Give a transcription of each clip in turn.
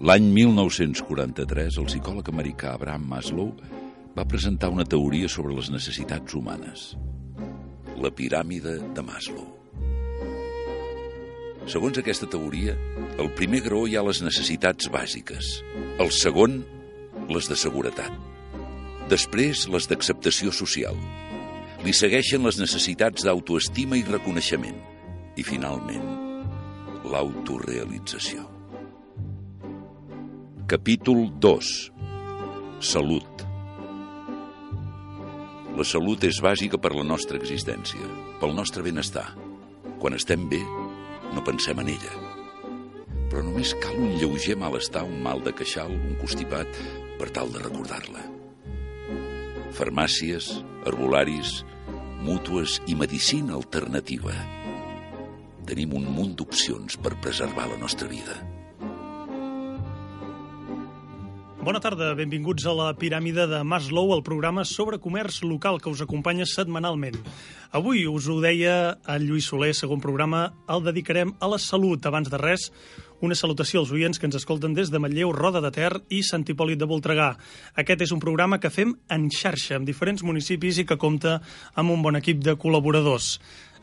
L'any 1943, el psicòleg americà Abraham Maslow va presentar una teoria sobre les necessitats humanes. La piràmide de Maslow. Segons aquesta teoria, al primer graó hi ha les necessitats bàsiques, el segon, les de seguretat, després les d'acceptació social, li segueixen les necessitats d'autoestima i reconeixement, i finalment, l'autorealització. Capítol 2. Salut. La salut és bàsica per la nostra existència, pel nostre benestar. Quan estem bé, no pensem en ella. Però només cal un lleuger malestar, un mal de queixal, un constipat, per tal de recordar-la. Farmàcies, herbolaris, mútues i medicina alternativa. Tenim un munt d'opcions per preservar la nostra vida. Bona tarda, benvinguts a la Piràmide de Maslow, el programa sobre comerç local que us acompanya setmanalment. Avui, us ho deia el Lluís Soler, segon programa, el dedicarem a la salut. Abans de res, una salutació als oients que ens escolten des de Matlleu, Roda de Ter i Sant Hipòlit de Voltregà. Aquest és un programa que fem en xarxa amb diferents municipis i que compta amb un bon equip de col·laboradors.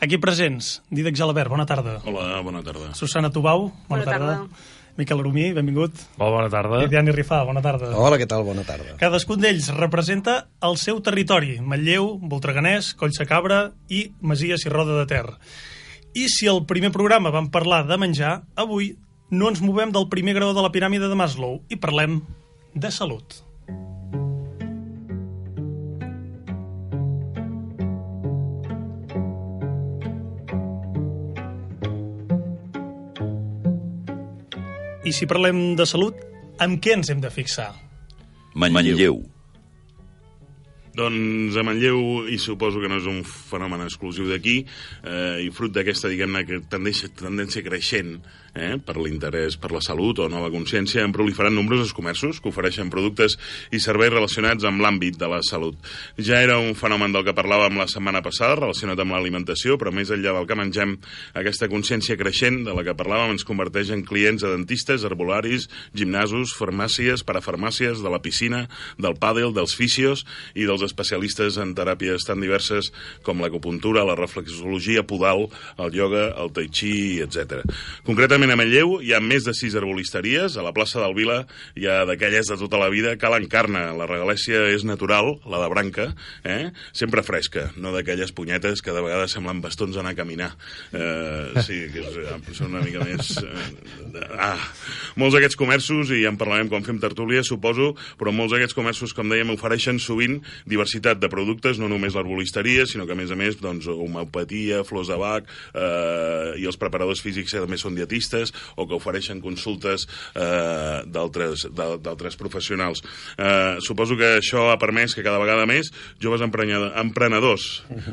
Aquí presents, Didac Jalabert, bona tarda. Hola, bona tarda. Susana Tubau, bona, Bona tarda. tarda. Miquel Arumí, benvingut. Molt bona tarda. I Diani Rifà, bona tarda. Hola, què tal? Bona tarda. Cadascun d'ells representa el seu territori, Manlleu, Voltreganès, Collsacabra i Masies i Roda de Ter. I si el primer programa vam parlar de menjar, avui no ens movem del primer grau de la piràmide de Maslow i parlem de salut. I si parlem de salut, amb què ens hem de fixar? Manlleu. Doncs a Manlleu, i suposo que no és un fenomen exclusiu d'aquí, eh, i fruit d'aquesta, diguem-ne, tendència, tendència creixent eh, per l'interès per la salut o nova consciència, han proliferat nombrosos comerços que ofereixen productes i serveis relacionats amb l'àmbit de la salut. Ja era un fenomen del que parlàvem la setmana passada, relacionat amb l'alimentació, però més enllà del que mengem, aquesta consciència creixent de la que parlàvem ens converteix en clients de dentistes, herbolaris, gimnasos, farmàcies, parafarmàcies, de la piscina, del pàdel, dels fisios i dels especialistes en teràpies tan diverses com l'acupuntura, la reflexologia podal, el ioga, el tai chi, etc. Concretament a Manlleu hi ha més de sis herbolisteries, a la plaça del Vila hi ha d'aquelles de tota la vida, cal encarna, la regalèsia és natural, la de branca, eh? sempre fresca, no d'aquelles punyetes que de vegades semblen bastons anar a caminar. Eh, sí, que és, eh, són una mica més... Eh, ah, molts d'aquests comerços, i ja en parlarem quan fem tertúlia, suposo, però molts d'aquests comerços, com dèiem, ofereixen sovint diversitat de productes, no només l'herbolisteria, sinó que a més a més, doncs, homeopatia, flors de bac, eh, i els preparadors físics també són dietistes, o que ofereixen consultes eh, d'altres d'al- d'altres professionals. Eh, suposo que això ha permès que cada vegada més joves emprenedors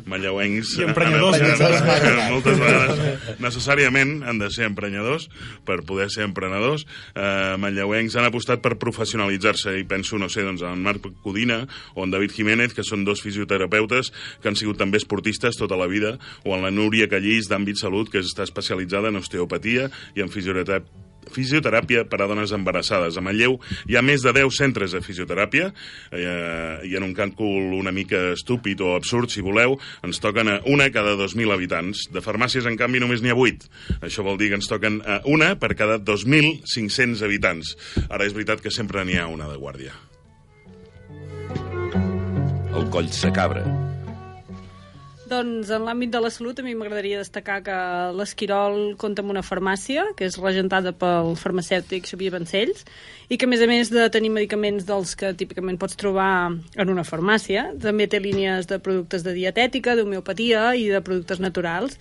manlleuencs... I emprenyadors, eh? moltes vegades necessàriament han de ser emprenyadors per poder ser emprenedors. Eh, manlleuencs han apostat per professionalitzar-se i penso, no sé, doncs, en Marc Codina o en David Jiménez, que són dos fisioterapeutes que han sigut també esportistes tota la vida, o en la Núria Callís d'àmbit salut, que està especialitzada en osteopatia i en fisioteràpia fisioteràpia per a dones embarassades. A Manlleu hi ha més de 10 centres de fisioteràpia eh, i en un càlcul una mica estúpid o absurd, si voleu, ens toquen a una cada 2.000 habitants. De farmàcies, en canvi, només n'hi ha 8. Això vol dir que ens toquen a una per cada 2.500 habitants. Ara és veritat que sempre n'hi ha una de guàrdia. El coll sa cabra. Doncs en l'àmbit de la salut a mi m'agradaria destacar que l'Esquirol compta amb una farmàcia que és regentada pel farmacèutic Xavier Vancells i que a més a més de tenir medicaments dels que típicament pots trobar en una farmàcia, també té línies de productes de dietètica, d'homeopatia i de productes naturals.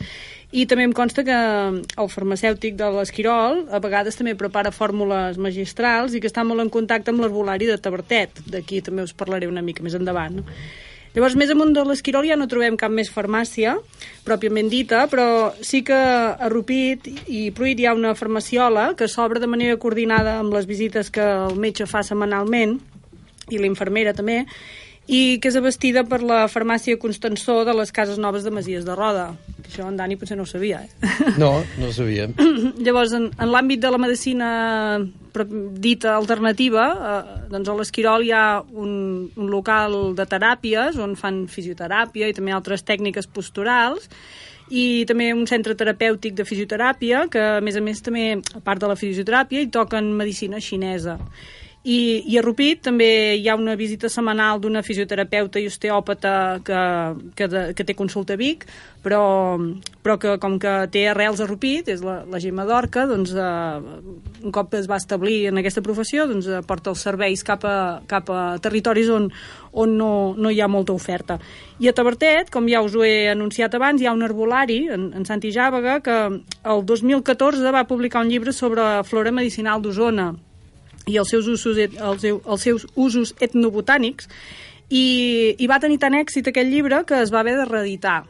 I també em consta que el farmacèutic de l'Esquirol a vegades també prepara fórmules magistrals i que està molt en contacte amb l'herbolari de Tabertet. D'aquí també us parlaré una mica més endavant. No? Llavors, més amunt de l'Esquirol ja no trobem cap més farmàcia, pròpiament dita, però sí que a Rupit i Pruit hi ha una farmaciola que s'obre de manera coordinada amb les visites que el metge fa setmanalment, i la infermera també, i que és abastida per la farmàcia Constensó de les Cases Noves de Masies de Roda. Que això en Dani potser no ho sabia, eh? No, no ho sabia. Llavors, en, en l'àmbit de la medicina dita alternativa, eh, doncs a l'Esquirol hi ha un, un local de teràpies on fan fisioteràpia i també altres tècniques posturals i també un centre terapèutic de fisioteràpia que a més a més també a part de la fisioteràpia hi toquen medicina xinesa i, I a Rupit també hi ha una visita setmanal d'una fisioterapeuta i osteòpata que, que, de, que té consulta a Vic, però, però que com que té arrels a Rupit, és la, la Gemma d'Orca, doncs eh, un cop es va establir en aquesta professió, doncs eh, porta els serveis cap a, cap a territoris on, on no, no hi ha molta oferta. I a Tabertet, com ja us ho he anunciat abans, hi ha un herbolari, en, en Santi Jàvega, que el 2014 va publicar un llibre sobre flora medicinal d'Osona, i els seus usos, els, els seus usos etnobotànics i, i va tenir tant èxit aquest llibre que es va haver de reeditar.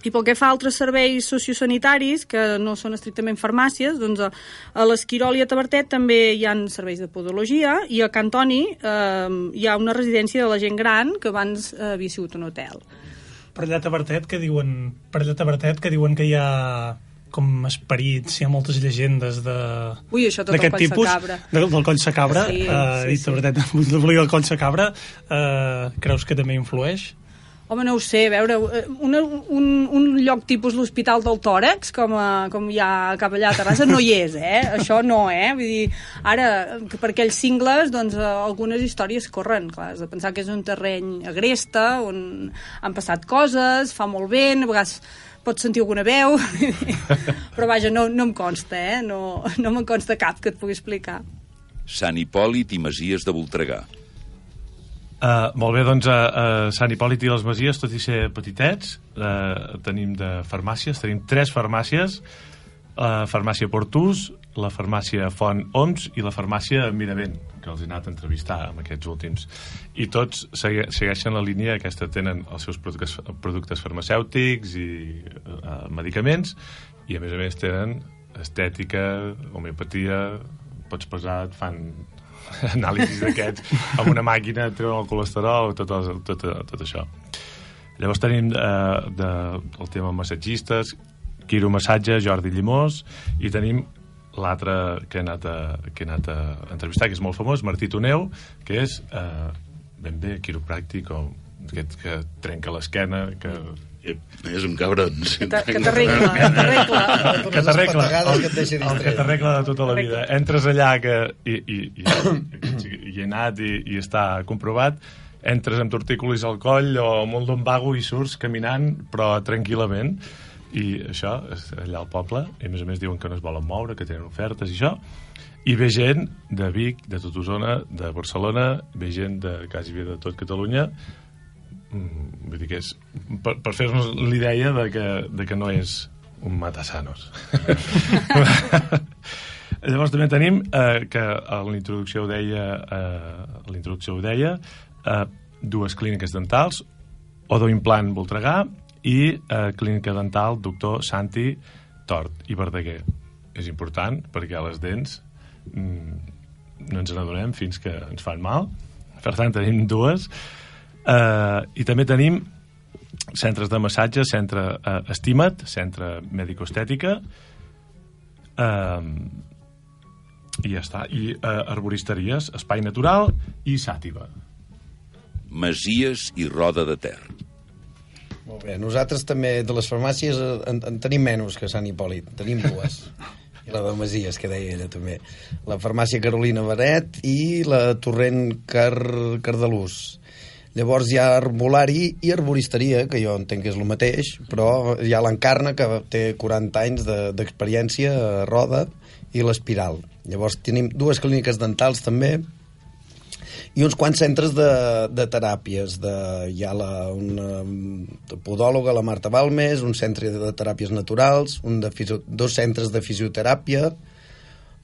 I pel que fa a altres serveis sociosanitaris, que no són estrictament farmàcies, doncs a, a l'Esquirol i a Tabertet també hi han serveis de podologia i a Cantoni eh, hi ha una residència de la gent gran que abans eh, havia sigut un hotel. Per allà a Tabertet que diuen, per allà a Tabertet que diuen que hi ha com esperits, hi ha moltes llegendes de Ui, això tot el coll tipus, Sacabra. de, del coll Sacabra, Sí, eh, sí, i sí. Tabertet, el coll Sacabra, eh, creus que també influeix? Home, no ho sé, a veure, eh, una, un, un lloc tipus l'Hospital del Tòrax, com, a, com hi ha cap allà a Terrassa, no hi és, eh? Això no, eh? Vull dir, ara, per aquells cingles, doncs, eh, algunes històries corren, clar, has de pensar que és un terreny agresta, on han passat coses, fa molt vent, a vegades pots sentir alguna veu, però vaja, no, no em consta, eh? No, no me'n consta cap que et pugui explicar. Sant Hipòlit i Masies de Voltregà. Uh, molt bé, doncs a, a Sant Hipòlit i les Masies, tot i ser petitets, uh, tenim de farmàcies, tenim tres farmàcies, la farmàcia Portús, la farmàcia Font Oms i la farmàcia Miravent, que els he anat a entrevistar amb aquests últims. I tots segue, segueixen la línia aquesta, tenen els seus productes, productes farmacèutics i uh, medicaments, i a més a més tenen estètica, homeopatia, pots pesar, et fan anàlisis d'aquests amb una màquina, treuen el colesterol, tot, el, tot, tot això. Llavors tenim eh, de, el tema massatgistes, quiromassatge, Jordi Llimós, i tenim l'altre que, he anat a, que he anat a entrevistar, que és molt famós, Martí Toneu, que és eh, ben bé quiropràctic, o aquest que trenca l'esquena, que... És un cabron. Que t'a- que t'arregla, que t'arregla. que t'arregla. De tota la vida. Entres allà que, i, i, i, i, i he anat i, i està comprovat. Entres amb tortícolis al coll o amb un lumbago i surts caminant però tranquil·lament i això allà al poble i a més a més diuen que no es volen moure que tenen ofertes i això. I ve gent de Vic, de tot Osona, de Barcelona, ve gent de quasi bé de tot Catalunya. Mm, vull dir que és per, per fer-nos l'idea de, que, de que no és un matasanos. Llavors també tenim eh, que a l'introducció ho deia eh, a l'introducció ho deia eh, dues clíniques dentals Odoimplant Voltregà i eh, clínica dental doctor Santi Tort i Verdaguer és important perquè a les dents mm, no ens n'adonem fins que ens fan mal per tant tenim dues Uh, I també tenim centres de massatge, centre uh, Estima't, centre mèdico-estètica, uh, i ja està. I uh, arboristeries, Espai Natural i Sàtiva. Masies i Roda de Ter. Molt bé, nosaltres també de les farmàcies en, en tenim menys que Sant Hipòlit, tenim dues. I la de Masies, que deia ella també. La farmàcia Carolina Baret i la Torrent Car Cardalús. Llavors hi ha arbolari i arboristeria, que jo entenc que és el mateix, però hi ha l'Encarna, que té 40 anys de- d'experiència a Roda, i l'Espiral. Llavors tenim dues clíniques dentals també, i uns quants centres de, de teràpies. De, hi ha la, una podòloga, la Marta Balmes, un centre de teràpies naturals, un de fisio, dos centres de fisioteràpia,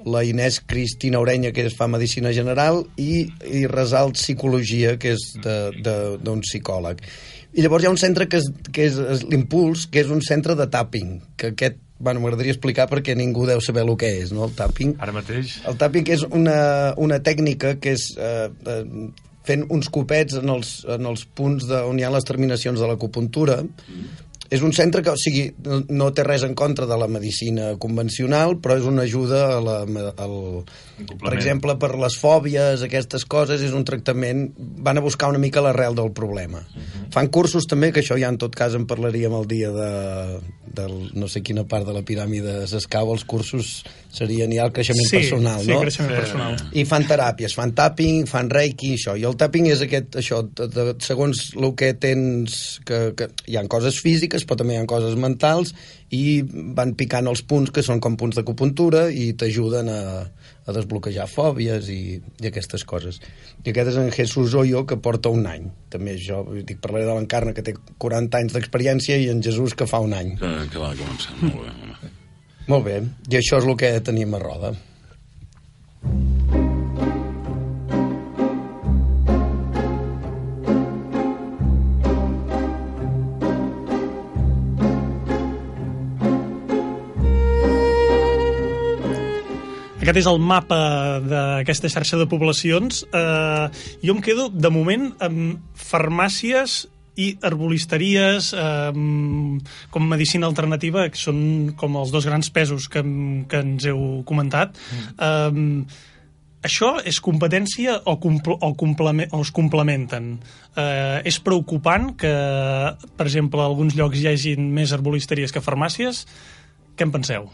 la Inés Cristina Orenya, que es fa Medicina General, i, i Resalt Psicologia, que és d'un psicòleg. I llavors hi ha un centre que és, que és, és l'Impuls, que és un centre de tapping, que aquest, bueno, m'agradaria explicar perquè ningú deu saber el que és, no?, el tapping. Ara mateix... El tapping és una, una tècnica que és eh, eh, fent uns copets en els, en els punts de, on hi ha les terminacions de l'acupuntura. És un centre que, o sigui, no, no té res en contra de la medicina convencional, però és una ajuda a la, al, per exemple, per les fòbies, aquestes coses, és un tractament... Van a buscar una mica l'arrel del problema. Fan cursos també, que això ja en tot cas en parlaríem el dia de, del no sé quina part de la piràmide s'escau, els cursos serien ja el creixement Sí, personal, sí, no? creixement personal. I fan teràpies, fan tapping, fan reiki, això. I el tapping és aquest, això, de, de, segons el que tens... Que, que hi ha coses físiques, però també hi ha coses mentals, i van picant els punts que són com punts d'acupuntura i t'ajuden a, a desbloquejar fòbies i, i aquestes coses. I aquest és en Jesús Oyo, que porta un any. També jo dic, parlaré de l'Encarna, que té 40 anys d'experiència, i en Jesús, que fa un any. Que, que va començar, molt bé. Home. Molt bé, i això és el que tenim a roda. Aquest és el mapa d'aquesta xarxa de poblacions. Eh, jo em quedo, de moment, amb farmàcies i herbolisteries eh, com medicina alternativa, que són com els dos grans pesos que, que ens heu comentat. Mm. Eh, això és competència o, compl o, complement o es complementen? Eh, és preocupant que, per exemple, a alguns llocs hi hagin més herbolisteries que farmàcies? Què en penseu?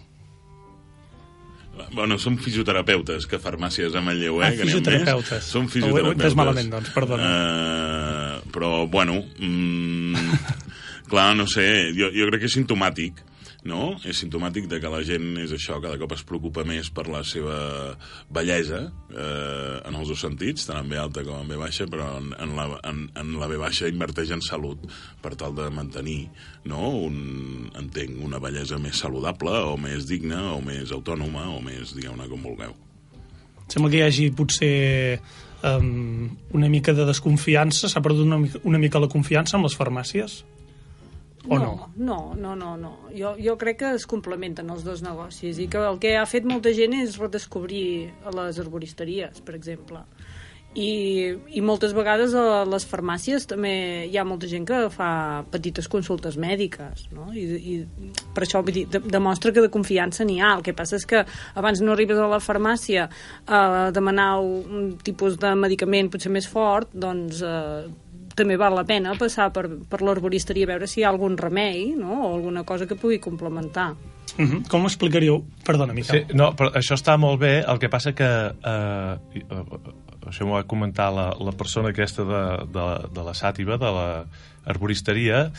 Bueno, som fisioterapeutes, que farmàcies a Manlleu, eh? Ah, que n'hi ha fisioterapeutes. Som Ho he fisioterapeutes. malament, doncs, perdona. Uh, però, bueno, mm, clar, no sé, jo, jo crec que és sintomàtic, no? És sintomàtic de que la gent és això, cada cop es preocupa més per la seva bellesa, eh, en els dos sentits, tant en B alta com en B baixa, però en, en, la, en, en la B baixa inverteix en salut per tal de mantenir, no?, un, entenc, una bellesa més saludable o més digna o més autònoma o més, digueu-ne, com vulgueu. Sembla que hi hagi potser um, una mica de desconfiança, s'ha perdut una, mica- una mica la confiança amb les farmàcies? O no? No, no, no, no. Jo, jo crec que es complementen els dos negocis i que el que ha fet molta gent és redescobrir les arboristeries, per exemple. I, i moltes vegades a les farmàcies també hi ha molta gent que fa petites consultes mèdiques no? I, i per això vull dir, de, demostra que de confiança n'hi ha el que passa és que abans no arribes a la farmàcia a demanar un tipus de medicament potser més fort doncs eh, també val la pena passar per, per l'arboristeria a veure si hi ha algun remei no? o alguna cosa que pugui complementar Uh -huh. Com ho explicaríeu? Perdona, Miquel. Sí, no, però això està molt bé, el que passa que eh, eh, això m'ho va comentar la, la persona aquesta de, de, de la sàtiva, de la arboristeria,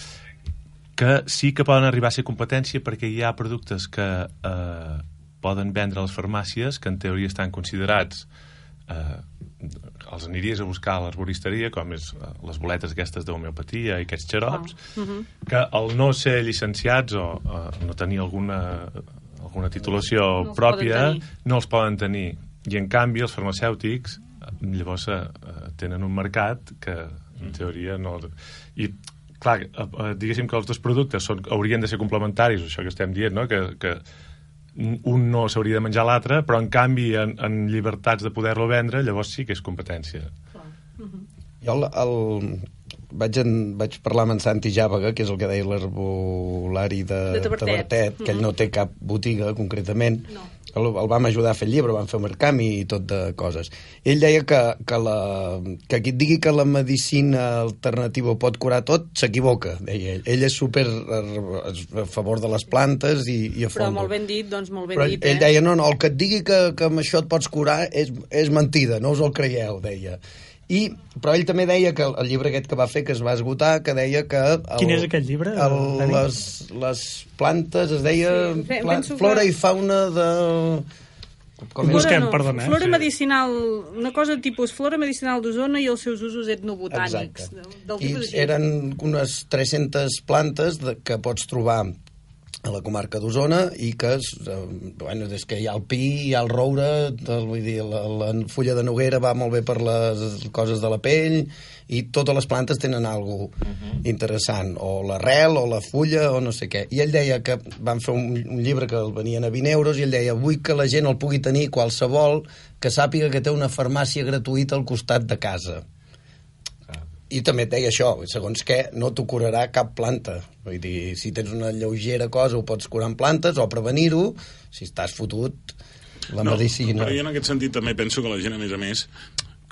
que sí que poden arribar a ser competència perquè hi ha productes que eh, poden vendre a les farmàcies que en teoria estan considerats eh, els aniries a buscar a l'arboristeria, com és eh, les boletes aquestes d'homeopatia i aquests xarops, que al no ser llicenciats o eh, no tenir alguna, alguna titulació No els pròpia, poden tenir. no els poden tenir. I, en canvi, els farmacèutics eh, llavors eh, eh, tenen un mercat que, en teoria, no... I, clar, eh, eh, diguéssim que els dos productes són, haurien de ser complementaris, això que estem dient, no? que, que un no s'hauria de menjar l'altre, però en canvi en, en llibertats de poder-lo vendre, llavors sí que és competència. Jo el, el, vaig, en, vaig parlar amb en Santi Jàvega, que és el que deia l'herbolari de, De Tavertet. Tavertet, que ell no té cap botiga, concretament. No. El, el vam ajudar a fer el llibre, vam fer mercami i tot de coses. Ell deia que, que, la, que qui et digui que la medicina alternativa pot curar tot, s'equivoca, deia ell. Ell és super a, favor de les plantes i, i a però fons. molt ben dit, doncs molt ben Però dit ell eh? deia, no, no, el que et digui que, que amb això et pots curar és, és mentida, no us el creieu, deia. I, però ell també deia que el, llibre aquest que va fer, que es va esgotar, que deia que... El, Quin és aquest llibre, El, les, les plantes, es deia Sí, pla, penso que- flora i fauna de... Com és? Busquem, perdona, eh? Flora Sí. medicinal, una cosa tipus flora medicinal d'Osona i els seus usos etnobotànics. Exacte. Del, del I tipus eren unes 300 plantes de, que pots trobar a la comarca d'Osona i que és, eh, bueno, és que hi ha el pi, hi ha el roure, vull dir, la, la fulla de noguera va molt bé per les coses de la pell i totes les plantes tenen alguna cosa interessant, o l'arrel o la fulla o no sé què. I ell deia que van fer un, un llibre que el venien a 20 euros i ell deia, vull que la gent el pugui tenir qualsevol que sàpiga que té una farmàcia gratuïta al costat de casa I també et deia això, segons què, no t'ho curarà cap planta. Vull dir, si tens una lleugera cosa ho pots curar amb plantes o prevenir-ho, si estàs fotut, la medicina... Però jo en aquest sentit també penso que la gent, a més a més,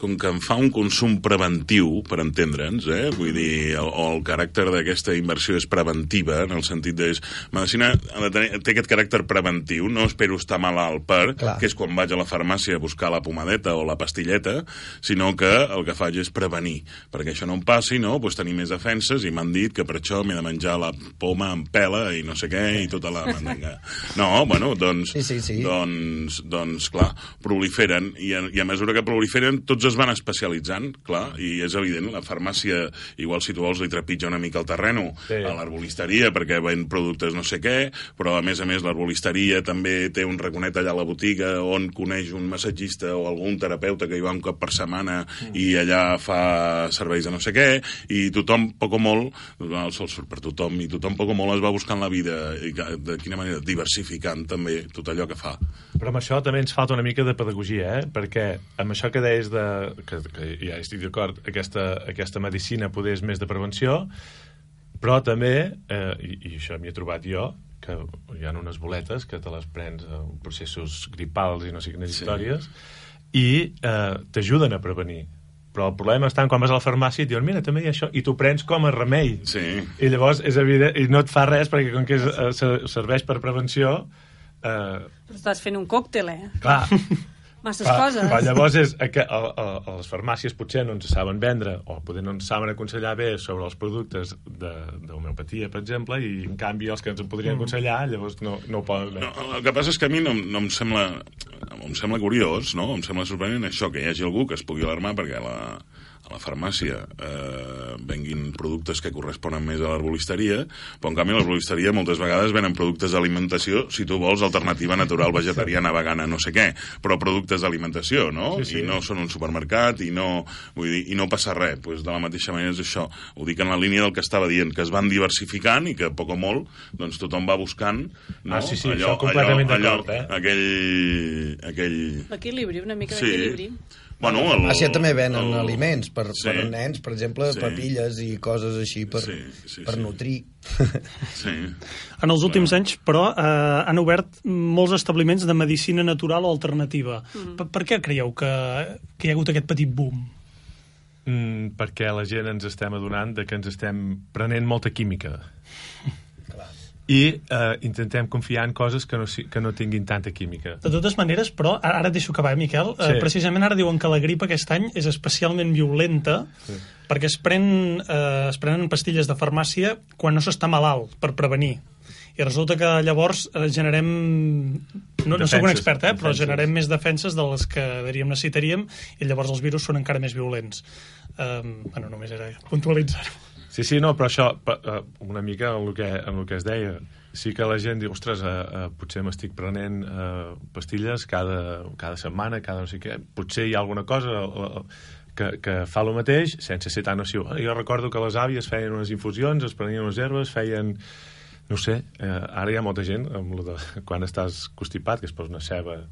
com que en fa un consum preventiu, per entendre'ns, eh? vull dir, el, o el caràcter d'aquesta inversió és preventiva, en el sentit de... Medicina tenir, té aquest caràcter preventiu, no espero estar malalt per, Clar. que és quan vaig a la farmàcia a buscar la pomadeta o la pastilleta, sinó que el que faig és prevenir, perquè això no em passi, no? Pues tenir més defenses, i m'han dit que per això m'he de menjar la poma amb pela i no sé què, i tota la mandanga. No, bueno, doncs, Sí, sí, sí. doncs, doncs clar, proliferen, i a, i a mesura que proliferen, tots es van especialitzant, clar, i és evident, la farmàcia, igual si tu vols, li trepitja una mica el terreno Sí. a l'arbolisteria, perquè ven productes no sé què, però a més a més l'arbolisteria també té un raconet allà a la botiga on coneix un massatgista o algun terapeuta que hi va un cop per setmana Mm. i allà fa serveis de no sé què, i tothom, poc o molt, el sol surt per tothom, i tothom poc o molt es va buscant la vida, i de quina manera, diversificant també tot allò que fa. Però amb això també ens falta una mica de pedagogia, eh? perquè amb això que deies de, que, que ja estic d'acord, aquesta, aquesta medicina poder és més de prevenció, però també, eh, i, i això m'hi he trobat jo, que hi ha unes boletes que te les prens en processos gripals i no sé quines Sí. sí. històries, i eh, t'ajuden a prevenir. Però el problema està en quan vas a la farmàcia i et diuen, mira, també hi ha això, i tu prens com a remei. Sí. I llavors és evident, i no et fa res perquè com que és, eh, se- serveix per prevenció, eh, Però estàs fent un còctel, eh? clar, Masses Clar, coses. Però llavors és que a, a, a les farmàcies potser no ens saben vendre o poder no ens saben aconsellar bé sobre els productes de- d'homeopatia, per exemple, i en canvi els que ens en podrien aconsellar llavors no, no ho poden No, veure. el que passa és que a mi no, no em sembla em sembla curiós, no? Em sembla sorprenent això, que hi hagi algú que es pugui alarmar perquè la, a la farmàcia eh, venguin productes que corresponen més a l'arbolisteria, però en canvi a l'arbolisteria moltes vegades venen productes d'alimentació, si tu vols, alternativa natural, vegetariana, vegana, no sé què, però productes d'alimentació, no? Sí, sí. I no són un supermercat i no, vull dir, i no passa res. Pues de la mateixa manera és això. Ho dic en la línia del que estava dient, que es van diversificant i que a poc o molt doncs, tothom va buscant no? Ah, sí, sí, això completament d'acord, eh? aquell, aquell... L'equilibri, una mica Sí. d'equilibri. Bueno, A la farmàcia el- també venen el- aliments per, Sí. per nens, per exemple, Sí. papilles i coses així per, Sí, sí, per sí. nutrir. Sí. En els últims anys, però, eh, han obert molts establiments de medicina natural o alternativa. Mm. Per, per què creieu que, que hi ha hagut aquest petit boom? Mm, perquè la gent ens estem adonant de que ens estem prenent molta química. I eh, intentem confiar en coses que no, que no tinguin tanta química. De totes maneres, però, ara et deixo acabar, eh, Miquel, eh, Sí. precisament ara diuen que la grip aquest any és especialment violenta sí. perquè es, pren, eh, es prenen pastilles de farmàcia quan no s'està malalt, per prevenir. I resulta que llavors eh, generem... No, no sóc un Defenses, expert, eh, però defenses. generem més defenses de les que diríem necessitaríem i llavors els virus són encara més violents. Um, bueno, només era puntualitzar-ho. Sí, sí, no, però això, eh, una mica en el que, en el que es deia, sí que la gent diu, ostres, eh, eh, potser m'estic prenent eh, pastilles cada, cada setmana, cada no sé què, potser hi ha alguna cosa eh, que, que fa el mateix sense ser tan nociu. Eh, Jo recordo que les àvies feien unes infusions, es prenien unes herbes, feien no sé, eh, ara hi ha molta gent amb lo de, quan estàs constipat que es posa una ceba eh,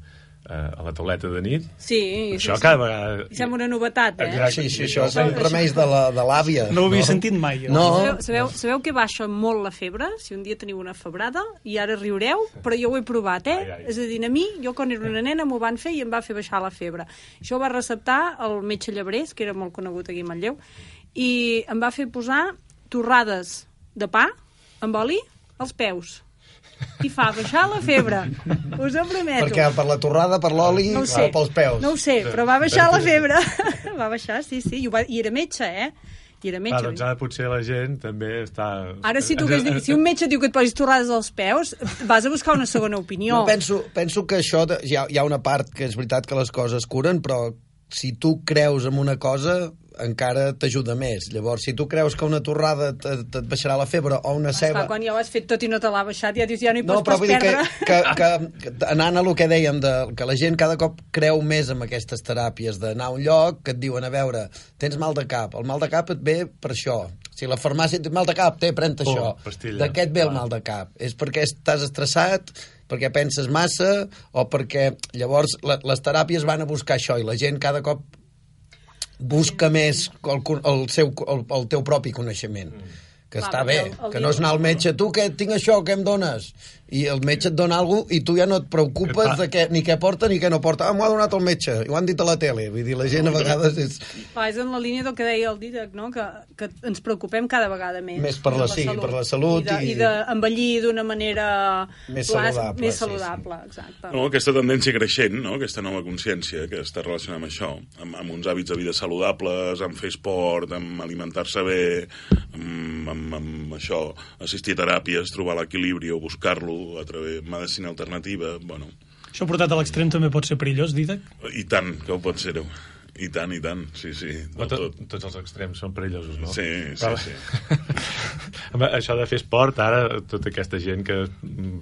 a la tauleta de nit Sí, això sí, cada sí. vegada I sembla una novetat, eh? Exacte. Sí, sí, això són remeis de la- de l'àvia. No ho havia sentit mai. jo. No. Sabeu, sabeu, sabeu que baixa molt la febre? Si un dia teniu una febrada, i ara riureu, però jo ho he provat, eh? Ai, ai. És a dir, a mi, jo quan era una nena m'ho van fer i em va fer baixar la febre. Això ho va receptar el metge Llebrés, que era molt conegut aquí a Manlleu, i em va fer posar torrades de pa amb oli als peus. I fa baixar la febre. Us ho prometo. Perquè per la torrada, per l'oli no sé, pels peus. No ho sé, però va baixar la febre. va baixar, sí, sí. I, va, I era metge, eh? I era metge. Ah, doncs ara potser la gent també està... Ara, si, tu hagués, dit- si un metge diu que et posis torrades als peus, vas a buscar una segona opinió. No, penso, penso que això, de, hi, ha, hi ha una part que és veritat que les coses curen, però si tu creus en una cosa, encara t'ajuda més. Llavors, si tu creus que una torrada et baixarà la febre o una Esclar, ceba... quan ja ho has fet tot i no te l'ha baixat, ja dius, ja no hi No, pots però pas vull dir que, perdre. que, que, que anant a el que dèiem, de, que la gent cada cop creu més en aquestes teràpies, d'anar a un lloc que et diuen, a veure, tens mal de cap, el mal de cap et ve per això. Si la farmàcia et diu mal de cap, té, pren-te Pum, això. pastilla. De què et ve el mal de cap? És perquè estàs estressat, perquè penses massa, o perquè llavors la, les teràpies van a buscar això, i la gent cada cop busca més el, el, seu, el, el teu propi coneixement. Que Clar, està bé, el- el que no és anar al metge, tu què, tinc això, què em dones? I el metge et dona alguna cosa i tu ja no et preocupes Ah. de què, ni què porta ni què no porta. Ah, m'ho ha donat el metge, i ho han dit a la tele. Vull dir, la gent a vegades és... Clar, és en la línia del que deia el Didac, no? que, que ens preocupem cada vegada més. Més per la- sí, per la salut I de- i- d'envellir d'una manera... Més plas- saludable, Més sí, saludable, exacte. No, aquesta tendència creixent, no? aquesta nova consciència que està relacionada amb això, amb, amb uns hàbits de vida saludables, amb fer esport, amb alimentar-se bé, amb, amb, amb això, assistir a teràpies, trobar l'equilibri o buscar-lo a través de medicina alternativa, bueno, Això portat a l'extrem també pot ser perillós, Didac? i tant que ho pot ser-ho. I tant, i tant, sí, sí, tot, tot. tots els extrems són perillosos, no? Sí, sí, Però- sí. Home, això de fer esport, ara, tota aquesta gent que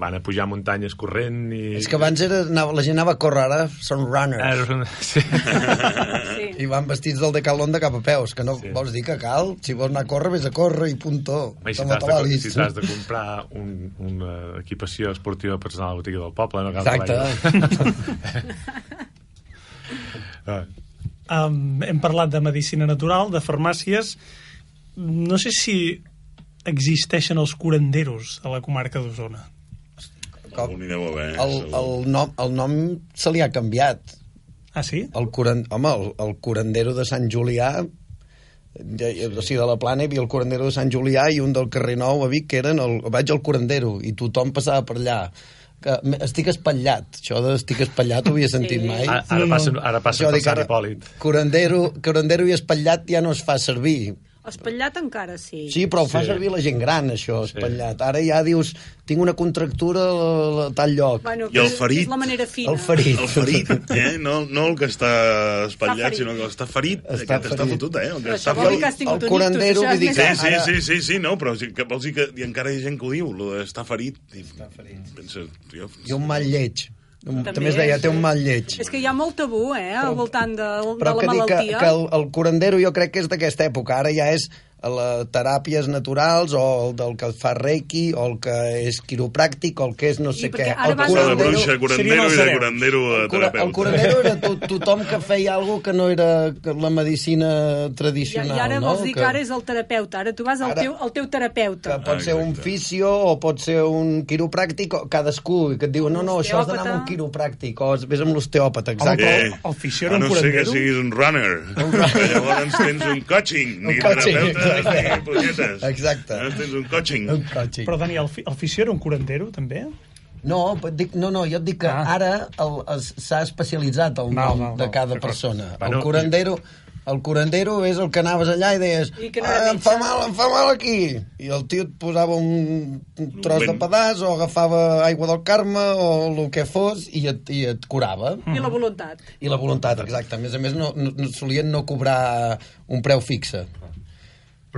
van a pujar muntanyes corrent i... És que abans era, anava, la gent anava a córrer, ara són runners. Ara són... Sí. Sí. I van vestits del decalón de cap a peus, que no Sí. vols dir que cal? Si vols anar a córrer, vés a córrer i puntó. I si Toma t'has de, si de comprar un, una equipació esportiva per anar a la botiga del poble, no cal Exacte. Ah, Um, hem parlat de medicina natural, de farmàcies. No sé si existeixen els curanderos a la comarca d'Osona. Com- haver. El, el, nom, el nom se li ha canviat. Ah, sí? El curan... Home, el, el curandero de Sant Julià ja, o sigui, de la plana hi havia el curandero de Sant Julià i un del carrer Nou a Vic que eren el, vaig al curandero i tothom passava per allà que estic espatllat això de estic espatllat ho havia sentit Sí. mai Ara, ara passa, ara passa Això per dic, Sant Hipòlit. curandero, curandero i espatllat ja no es fa servir Espatllat encara sí. Sí, però ho fa Sí. servir la gent gran, això, espatllat. Ara ja dius, tinc una contractura a tal lloc. Bueno, I el ferit? És la manera fina. El ferit. El ferit, eh? No, no el que està espatllat, ferit. sinó que el està ferit. Està Aquest està ferit. fotut, eh? El que Però està això vol dir ferit. que has tingut El ictus, curandero, vull dir Sí, que- sí, sí, sí, sí, no, però sí que vols dir que i encara hi ha gent que ho diu, lo de estar ferit. I, està ferit. Pensa, jo, I un mal lleig. També, també es deia, té un mal lleig. És que hi ha molt tabú, eh, al voltant de, de Però la que dic que, malaltia. que el, el curandero jo crec que és d'aquesta època. Ara ja és les teràpies naturals o el del que fa reiki o el que és quiropràctic o el que és no sé I què. El Cosa de Curandero- bruixa, curandero i de curandero a el, cura, el terapeuta. curandero era to, tothom que feia alguna que no era que la medicina I, tradicional, I ara no? vols dir que ara és el terapeuta. Ara tu vas al Ara- teu, al teu terapeuta. que pot Ah, ser un fisio o pot ser un quiropràctic o cadascú, i que et diu, no, no, això has d'anar amb un quiropràctic o vés amb l'osteòpata, exacte. Eh, el fisio era a un no ser que curandero? siguis un runner. Que llavors tens un coaching. Un Ni coaching, terapeuta, exacte. Llavors tens un coaching. Un coaching. Però, Dani, el, el fisio era un curandero, també? No, dic, no, no, jo et dic que Ah. ara s'ha especialitzat el nom val, de val. cada D'acord. persona. Bueno, el curandero... El curandero és el que anaves allà i deies I que no ah, em fa metge." mal, em fa mal aquí. I el tio et posava un, un tros de pedaç o agafava aigua del Carme o el que fos i et, i et curava. I la voluntat. I la voluntat, exacte. A més a més, no, no, no solien no cobrar un preu fixe.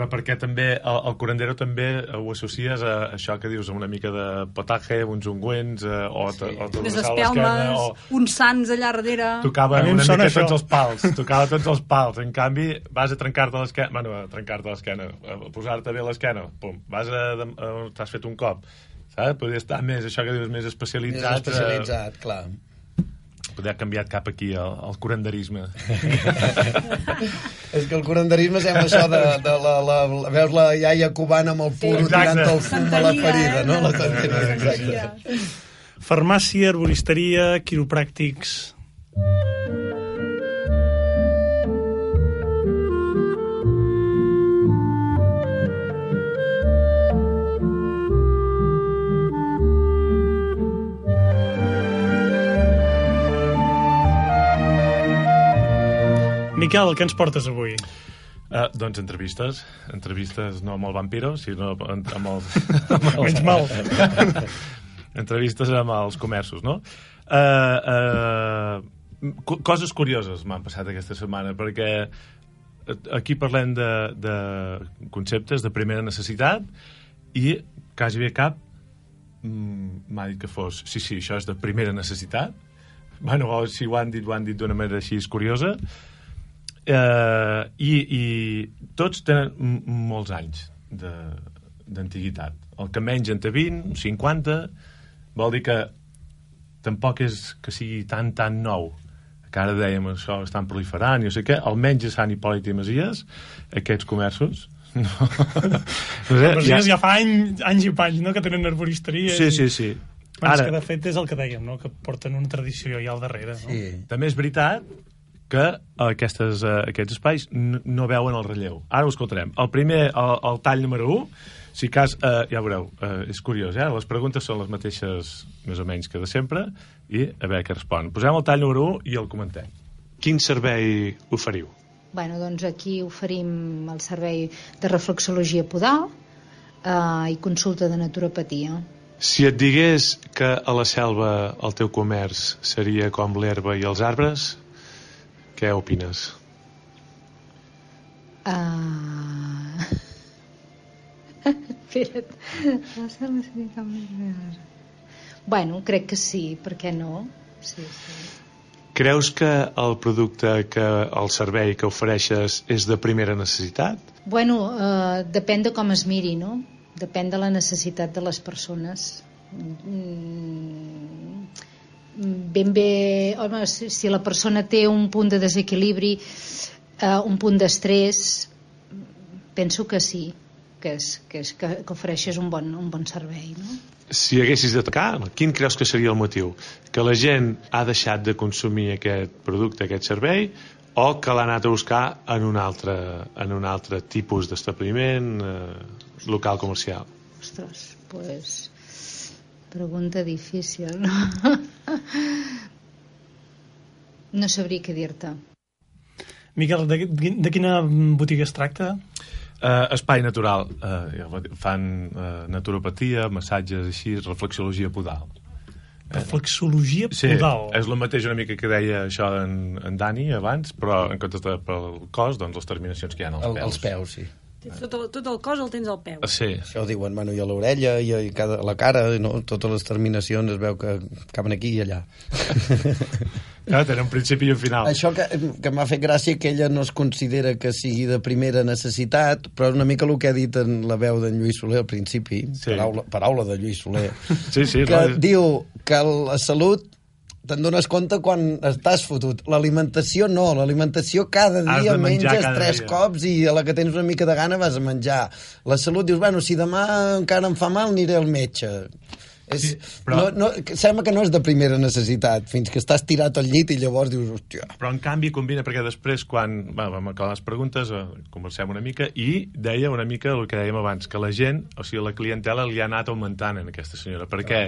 Però perquè també el, el curandero també ho associes a això que dius, a una mica de potatge, uns ungüents, eh, o, sí. o Unes a l'esquena, espelmes, o uns sants allà darrere... tocava A una mica això. tots els pals, tocava tots els pals. En canvi, vas a trencar-te l'esquena, bueno, a trencar-te l'esquena, a posar-te bé l'esquena, pum, vas a, a t'has fet un cop, saps? Podria estar més, això que dius, més Més especialitzat. especialitzat, clar. Podria haver canviat cap aquí al, al curanderisme. És que el curanderisme sembla això de, de la, la, la, veus la iaia cubana amb el puro Exacte. tirant el fum a la ferida, eh? no? La santeria, exacte. Farmàcia, herboristeria, quiropràctics... Miquel, què ens portes avui? Uh, doncs entrevistes, entrevistes no amb el vampiro, sinó amb, els... Menys mal. entrevistes amb els comerços, no? Uh, uh, co- coses curioses m'han passat aquesta setmana, perquè aquí parlem de, de conceptes de primera necessitat i quasi bé cap mm, m'ha dit que fos sí, sí, això és de primera necessitat bueno, o si ho han dit, ho han dit d'una manera així curiosa eh, i, i tots tenen molts anys de- d'antiguitat. El que menys en té 20, 50, vol dir que tampoc és que sigui tan, tan nou que ara dèiem això estan proliferant i no sé què, almenys a Sant Hipòlit i Masies, aquests comerços, no, no sé, Però ja... ja fa any, anys i panys, no?, que tenen arboristeria. Sí, sí, sí. Ara... És que, de fet, és el que dèiem, no?, que porten una tradició ja al darrere, no? Sí. També és veritat que aquestes, uh, aquests espais no, no veuen el relleu. Ara ho escoltarem. El primer, el, el tall número 1, si cas, uh, ja veureu, uh, és curiós, eh? Les preguntes són les mateixes, més o menys, que de sempre, i a veure què respon. Posem el tall número 1 i el comentem. Quin servei oferiu? Bueno, doncs aquí oferim el servei de reflexologia podal eh, i consulta de naturopatia. Si et digués que a la selva el teu comerç seria com l'herba i els arbres, què opines? Uh... Espera't. Bueno, crec que sí, per què no? Sí, sí. Creus que el producte, que el servei que ofereixes és de primera necessitat? Bueno, eh, depèn de com es miri, no? Depèn de la necessitat de les persones. Mm, ben bé, home, si, si la persona té un punt de desequilibri, eh, un punt d'estrès, penso que sí, que, és, que, és, que, que ofereixes un bon, un bon servei, no? Si haguessis d'atacar, quin creus que seria el motiu? Que la gent ha deixat de consumir aquest producte, aquest servei, o que l'ha anat a buscar en un altre, en un altre tipus d'establiment eh, local comercial? Ostres, pues, pregunta difícil, no? no sabria què dir-te. Miquel, de, de quina botiga es tracta? Uh, espai natural. Uh, fan uh, naturopatia, massatges així, reflexologia podal. Reflexologia Sí, podal. és el mateix una mica que deia això en, en Dani abans, però en comptes de pel cos, doncs les terminacions que hi ha als El, peus. els peus, sí. Tot el, tot el cos el tens al peu. Sí, Això ho diuen, bueno, i a l'orella, i, a, cada, a la cara, no? totes les terminacions es veu que acaben aquí i allà. ja, tenen un principi i un final. Això que, que m'ha fet gràcia que ella no es considera que sigui de primera necessitat, però és una mica el que ha dit en la veu d'en Lluís Soler al principi, Sí. paraula, paraula de Lluís Soler, Sí, sí, que no, és- diu que la salut te'n dones compte quan estàs fotut. L'alimentació no, l'alimentació cada dia menges cada tres dia. cops i a la que tens una mica de gana vas a menjar. La salut dius, bueno, si demà encara em fa mal aniré al metge. És, Sí, però- no, no, sembla que no és de primera necessitat, fins que estàs tirat al llit i llavors dius, hòstia, Però en canvi combina, perquè després quan va, vam acabar les preguntes eh, conversem una mica i deia una mica el que dèiem abans, que la gent, o sigui, la clientela li ha anat augmentant en aquesta senyora. Per què?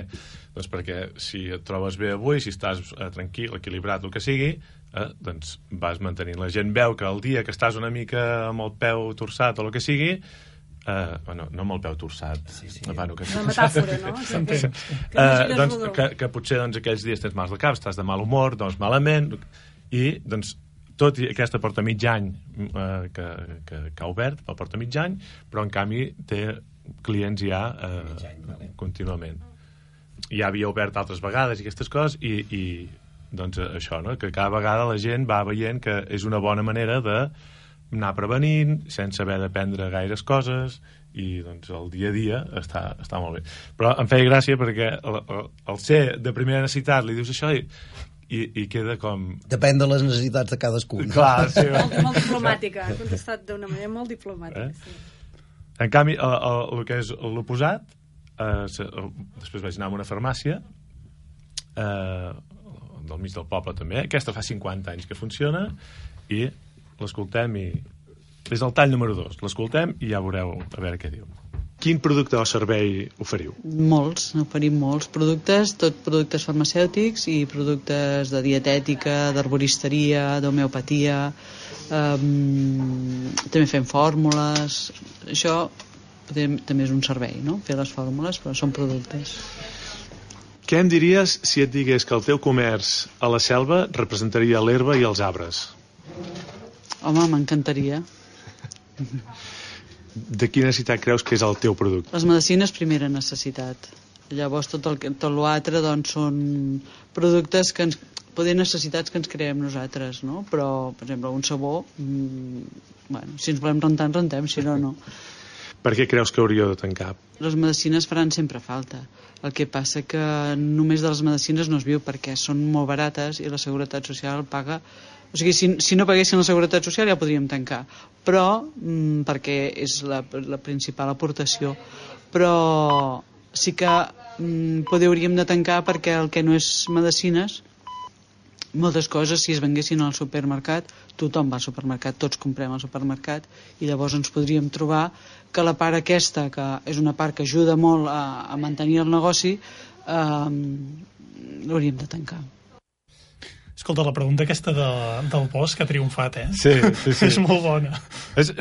Doncs perquè si et trobes bé avui, si estàs eh, tranquil, equilibrat, el que sigui, eh, doncs vas mantenint. La gent veu que el dia que estàs una mica amb el peu torçat o el que sigui, eh, bueno, no amb el peu torçat, sí, sí. Bueno, que Una metàfora, no? Que, que, que, eh, doncs, que, que potser doncs, aquells dies tens mals de cap, estàs de mal humor, doncs malament, i doncs tot i aquesta porta mig any eh, que, que, que ha obert, la porta mig any, però en canvi té clients ja eh, contínuament. Ja havia obert altres vegades i aquestes coses i, i doncs això, no? que cada vegada la gent va veient que és una bona manera de anar prevenint sense haver de prendre gaires coses i doncs el dia a dia està, està molt bé. Però em feia gràcia perquè el, el, el ser de primera necessitat li dius això i, i, i queda com... depèn de les necessitats de cadascú. no? Clar, sí. Molt, molt diplomàtica, ha contestat d'una manera molt diplomàtica. Eh? Sí. En canvi, el, el, el que és l'oposat, eh, el, després vaig anar a una farmàcia, eh, del mig del poble també, aquesta fa 50 anys que funciona, i l'escoltem i... És el tall número 2, l'escoltem i ja veureu a veure què diu. Quin producte o servei oferiu? Molts, oferim molts productes, tot productes farmacèutics i productes de dietètica, d'arboristeria, d'homeopatia, um, també fem fórmules, això també és un servei, no? fer les fórmules, però són productes. Què em diries si et digués que el teu comerç a la selva representaria l'herba i els arbres? Home, m'encantaria. De quina necessitat creus que és el teu producte? Les medicines, primera necessitat. Llavors, tot el que- tot l'altre doncs, són productes que ens poder necessitats que ens creem nosaltres, no? Però, per exemple, un sabó, mm, bueno, si ens volem rentar, ens rentem, si no, no. Per què creus que hauria de tancar? Les medicines faran sempre falta. El que passa que només de les medicines no es viu perquè són molt barates i la Seguretat Social paga... O sigui, si, si no paguessin la Seguretat Social ja podríem tancar. Però, mm, perquè és la, la principal aportació. Però sí que mm, poder hauríem de tancar perquè el que no és medicines moltes coses, si es venguessin al supermercat, tothom va al supermercat, tots comprem al supermercat, i llavors ens podríem trobar que la part aquesta, que és una part que ajuda molt a, a mantenir el negoci, eh, l'hauríem de tancar. Escolta, la pregunta aquesta de, del bosc ha triomfat, eh? Sí, sí, sí. és molt bona. És,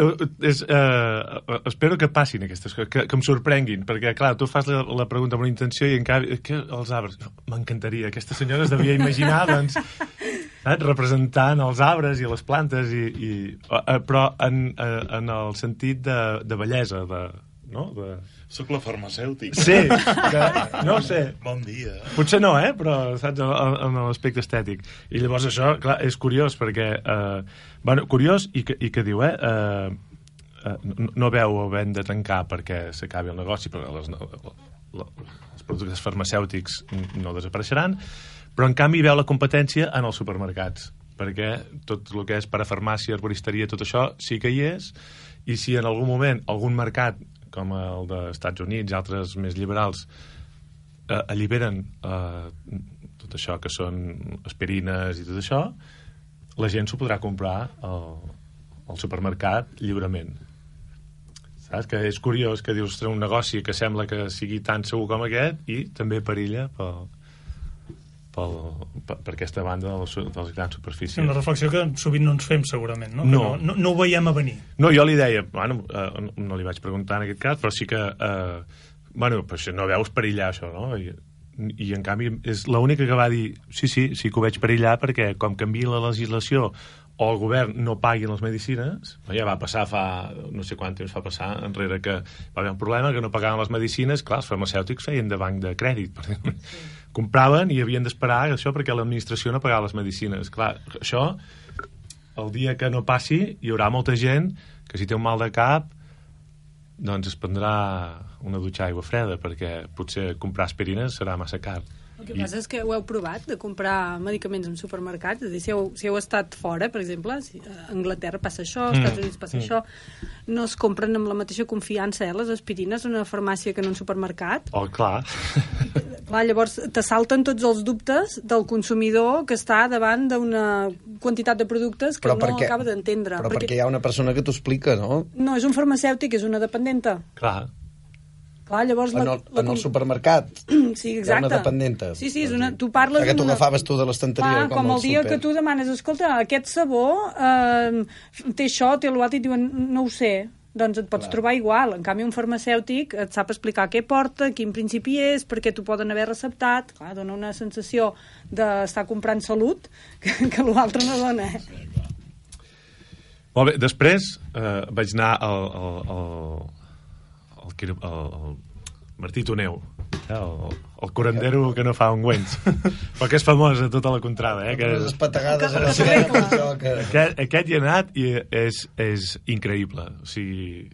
és, uh, espero que passin aquestes coses, que, que em sorprenguin, perquè, clar, tu fas la, la pregunta amb una intenció i en canvi, que els arbres... M'encantaria, aquesta senyora es devia imaginar, doncs, saps? representant els arbres i les plantes, i, i, uh, però en, uh, en el sentit de, de bellesa, de, no? De... Soc la farmacèutica. Sí, que, no sé. Bon dia. Potser no, eh? Però, saps, en, l'aspecte estètic. I llavors això, clar, és curiós, perquè... Eh, bueno, curiós i que, i que diu, eh? eh, eh no, no veu havent de tancar perquè s'acabi el negoci, perquè les, la, els productes farmacèutics no desapareixeran, però en canvi veu la competència en els supermercats perquè tot el que és parafarmàcia, arboristeria, tot això sí que hi és, i si en algun moment algun mercat com el dels Estats Units i altres més liberals eh, alliberen eh, tot això que són aspirines i tot això, la gent s'ho podrà comprar al, al supermercat lliurement. Saps? Que és curiós que dius un negoci que sembla que sigui tan segur com aquest i també perilla pel, pel, per, per aquesta banda de les, de les grans superfícies. Una reflexió que sovint no ens fem, segurament, no? No. no, no, no ho veiem a venir. No, jo li deia, bueno, eh, no li vaig preguntar en aquest cas, però sí que, eh, bueno, però no veus perillar això, no? I, i en canvi és l'única que va dir sí, sí, sí que ho veig perillar perquè com canvia la legislació o el govern no paguin les medicines, ja va passar fa, no sé quant temps fa passar enrere que va haver un problema que no pagaven les medicines, clar, els farmacèutics feien de banc de crèdit, per exemple. Sí. Compraven i havien d'esperar això perquè l'administració no pagava les medicines. Clar, això, el dia que no passi, hi haurà molta gent que si té un mal de cap doncs es prendrà una dutxa d'aigua freda perquè potser comprar aspirines serà massa car. El que passa és que ho heu provat, de comprar medicaments en supermercats? És a dir, si heu, si heu estat fora, per exemple, si a Anglaterra passa això, als mm. Estats Units passa mm. això, no es compren amb la mateixa confiança, eh, les aspirines en una farmàcia que en un supermercat? Oh, clar. clar, llavors te salten tots els dubtes del consumidor que està davant d'una quantitat de productes que però no perquè, acaba d'entendre. Però perquè... perquè hi ha una persona que t'ho explica, no? No, és un farmacèutic, és una dependenta. Clar. Clar, llavors... En el, la, en el supermercat. Sí, exacte. una dependenta. Sí, sí, és una, tu parles... Que tu agafaves tu de l'estanteria com, com el dia super. que tu demanes, escolta, aquest sabó eh, té això, té l'altre, i diuen, no ho sé, doncs et pots Clar. trobar igual. En canvi, un farmacèutic et sap explicar què porta, quin principi és, perquè t'ho poden haver receptat. Clar, dona una sensació d'estar comprant salut que, que l'altre no dona. Eh? Molt bé, després eh, vaig anar al, al, al, el, el, el Martí Toneu, eh, el, el curandero que no fa ungüents, però que és famós a tota la contrada. Eh, que és... Les patagades a la sirena. Que... Aquest, aquest hi ha anat i és, és increïble. O sigui,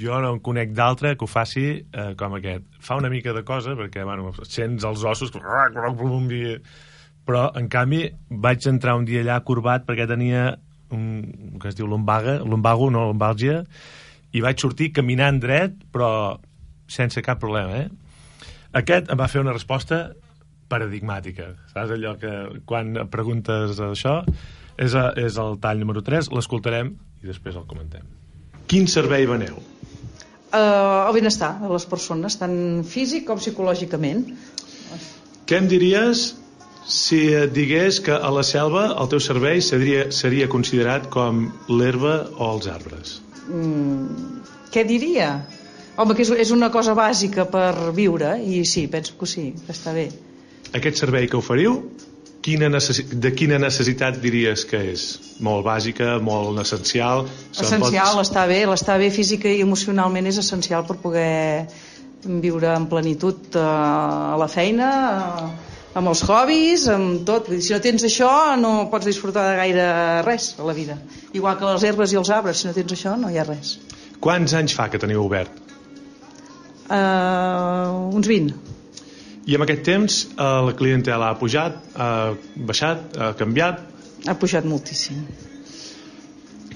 jo no en conec d'altre que ho faci eh, com aquest. Fa una mica de cosa, perquè, bueno, sents els ossos, però, en canvi, vaig entrar un dia allà corbat perquè tenia un, que es diu lumbaga, lumbago, no, lumbàlgia, i vaig sortir caminant dret, però sense cap problema, eh? Aquest em va fer una resposta paradigmàtica. Saps allò que quan preguntes això és, a, és el tall número 3, l'escoltarem i després el comentem. Quin servei veneu? Uh, el benestar de les persones, tant físic com psicològicament. Què em diries si et digués que a la selva el teu servei seria, seria considerat com l'herba o els arbres? Mm, què diria? Home, que és, és una cosa bàsica per viure, i sí, penso que sí, que està bé. Aquest servei que oferiu, quina de quina necessitat diries que és? Molt bàsica, molt essencial? Essencial, pots... està bé, l'estar bé física i emocionalment és essencial per poder viure en plenitud eh, a la feina, eh, amb els hobbies, amb tot. Si no tens això, no pots disfrutar de gaire res a la vida. Igual que les herbes i els arbres, si no tens això, no hi ha res. Quants anys fa que teniu obert? Uh, uns 20. I en aquest temps eh, la clientela ha pujat, ha baixat, ha canviat. Ha pujat moltíssim.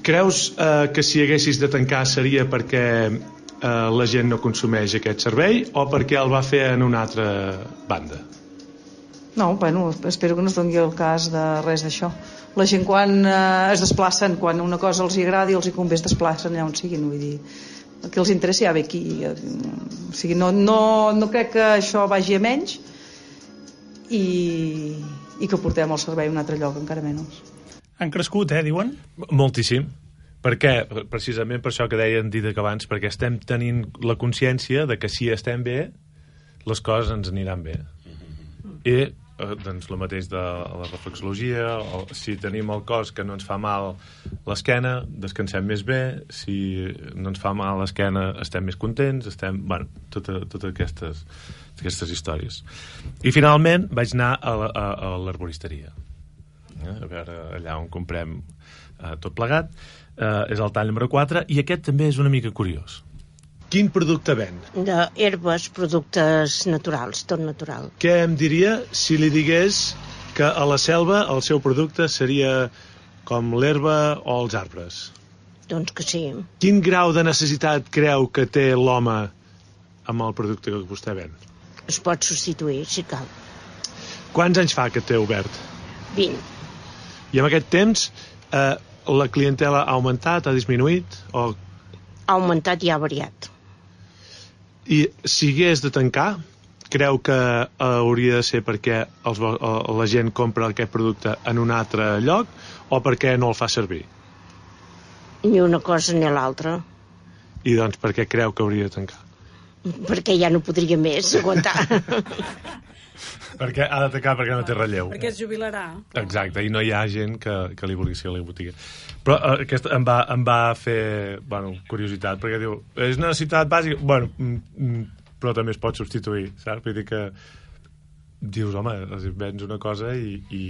Creus eh, que si haguessis de tancar seria perquè eh, la gent no consumeix aquest servei o perquè el va fer en una altra banda? No, bueno, espero que no es doni el cas de res d'això. La gent quan eh, es desplacen, quan una cosa els hi agrada i els hi convé es desplacen allà on siguin, vull dir, el que els interessa ja ve aquí. eh, O sigui, no, no, no crec que això vagi a menys i, i que portem el servei a un altre lloc, encara menys. Han crescut, eh, diuen? Moltíssim. Per què? Precisament per això que deien dit que abans, perquè estem tenint la consciència de que si estem bé, les coses ens aniran bé. I eh, doncs el mateix de la reflexologia, o si tenim el cos que no ens fa mal l'esquena, descansem més bé, si no ens fa mal l'esquena estem més contents, estem... Bueno, totes tota aquestes, aquestes històries. I finalment vaig anar a l'arboristeria. Eh? A veure, allà on comprem eh, tot plegat. Eh, és el tall número 4 i aquest també és una mica curiós. Quin producte ven? de herbes, productes naturals, tot natural. Què em diria si li digués que a la selva el seu producte seria com l'herba o els arbres? Doncs que sí. Quin grau de necessitat creu que té l'home amb el producte que vostè ven? Es pot substituir, si cal. Quants anys fa que té obert? 20. I en aquest temps eh, la clientela ha augmentat, ha disminuït? O... Ha augmentat i ha variat. I si hagués de tancar, creu que eh, hauria de ser perquè els, eh, la gent compra aquest producte en un altre lloc o perquè no el fa servir? Ni una cosa ni l'altra. I doncs per què creu que hauria de tancar? Perquè ja no podria més aguantar. Perquè ha de tancar perquè no té relleu. Perquè es jubilarà. Exacte, i no hi ha gent que, que li vulgui ser a la botiga. Però eh, aquest em va, em va fer, bueno, curiositat, perquè diu, és una necessitat bàsica? Bueno, mm, mm, però també es pot substituir, saps? Vull dir que dius, home, vens una cosa i, i,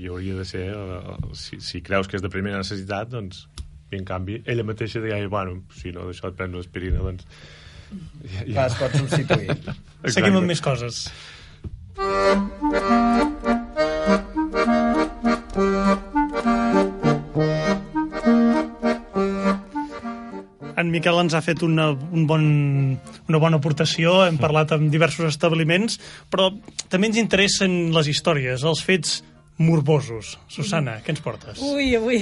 i hauria de ser, eh, si, si creus que és de primera necessitat, doncs, i en canvi, ella mateixa deia, bueno, si no, d'això et prens l'aspirina, doncs... Ja, Clar, es pot substituir. Seguim amb més coses. En Miquel ens ha fet una, un bon, una bona aportació, hem parlat amb diversos establiments, però també ens interessen les històries, els fets morbosos. Susana, què ens portes? Ui, avui,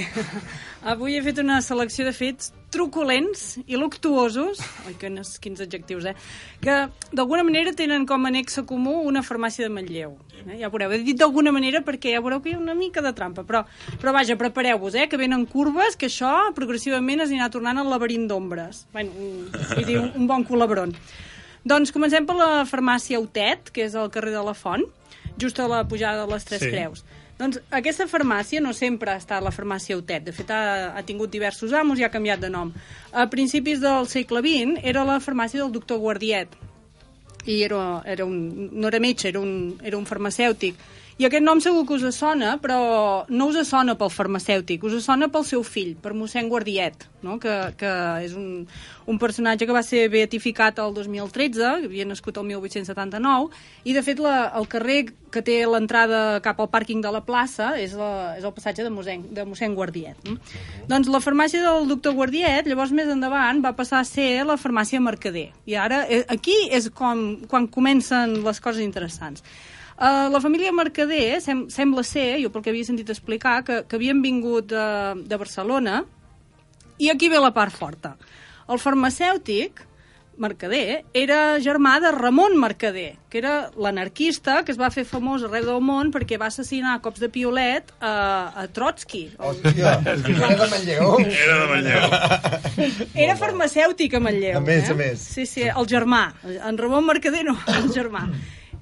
avui he fet una selecció de fets truculents i luctuosos, oi, quins, quins adjectius, eh? Que d'alguna manera tenen com a nexe comú una farmàcia de Manlleu. Eh? Ja veureu, he dit d'alguna manera perquè ja veureu que hi ha una mica de trampa, però, però vaja, prepareu-vos, eh? Que venen curves, que això progressivament es anirà tornant al laberint d'ombres. Bueno, vull dir, un, un bon colabron. Doncs comencem per la farmàcia Utet, que és al carrer de la Font, just a la pujada de les Tres sí. Creus. Doncs aquesta farmàcia no sempre ha estat la farmàcia Utet. De fet, ha, ha tingut diversos amos i ha canviat de nom. A principis del segle XX era la farmàcia del doctor Guardiet. I era, era un, no era metge, era un, era un farmacèutic. I aquest nom segur que us sona, però no us sona pel farmacèutic, us sona pel seu fill, per mossèn Guardiet, no? que, que és un, un personatge que va ser beatificat el 2013, que havia nascut el 1879, i de fet la, el carrer que té l'entrada cap al pàrquing de la plaça és, la, és el passatge de mossèn, de mossèn Guardiet. No? Doncs la farmàcia del doctor Guardiet, llavors més endavant, va passar a ser la farmàcia Mercader. I ara, eh, aquí és com, quan comencen les coses interessants. Uh, la família Mercader sem sembla ser, jo pel que havia sentit explicar, que, que havien vingut de, de Barcelona i aquí ve la part forta. El farmacèutic, Mercader, era germà de Ramon Mercader, que era l'anarquista que es va fer famós arreu del món perquè va assassinar a cops de piolet a, a Trotsky. Hòstia, era de Manlleu. Era de Manlleu. era farmacèutic a Manlleu. A més, eh? a més. Sí, sí, el germà. En Ramon Mercader no, el germà.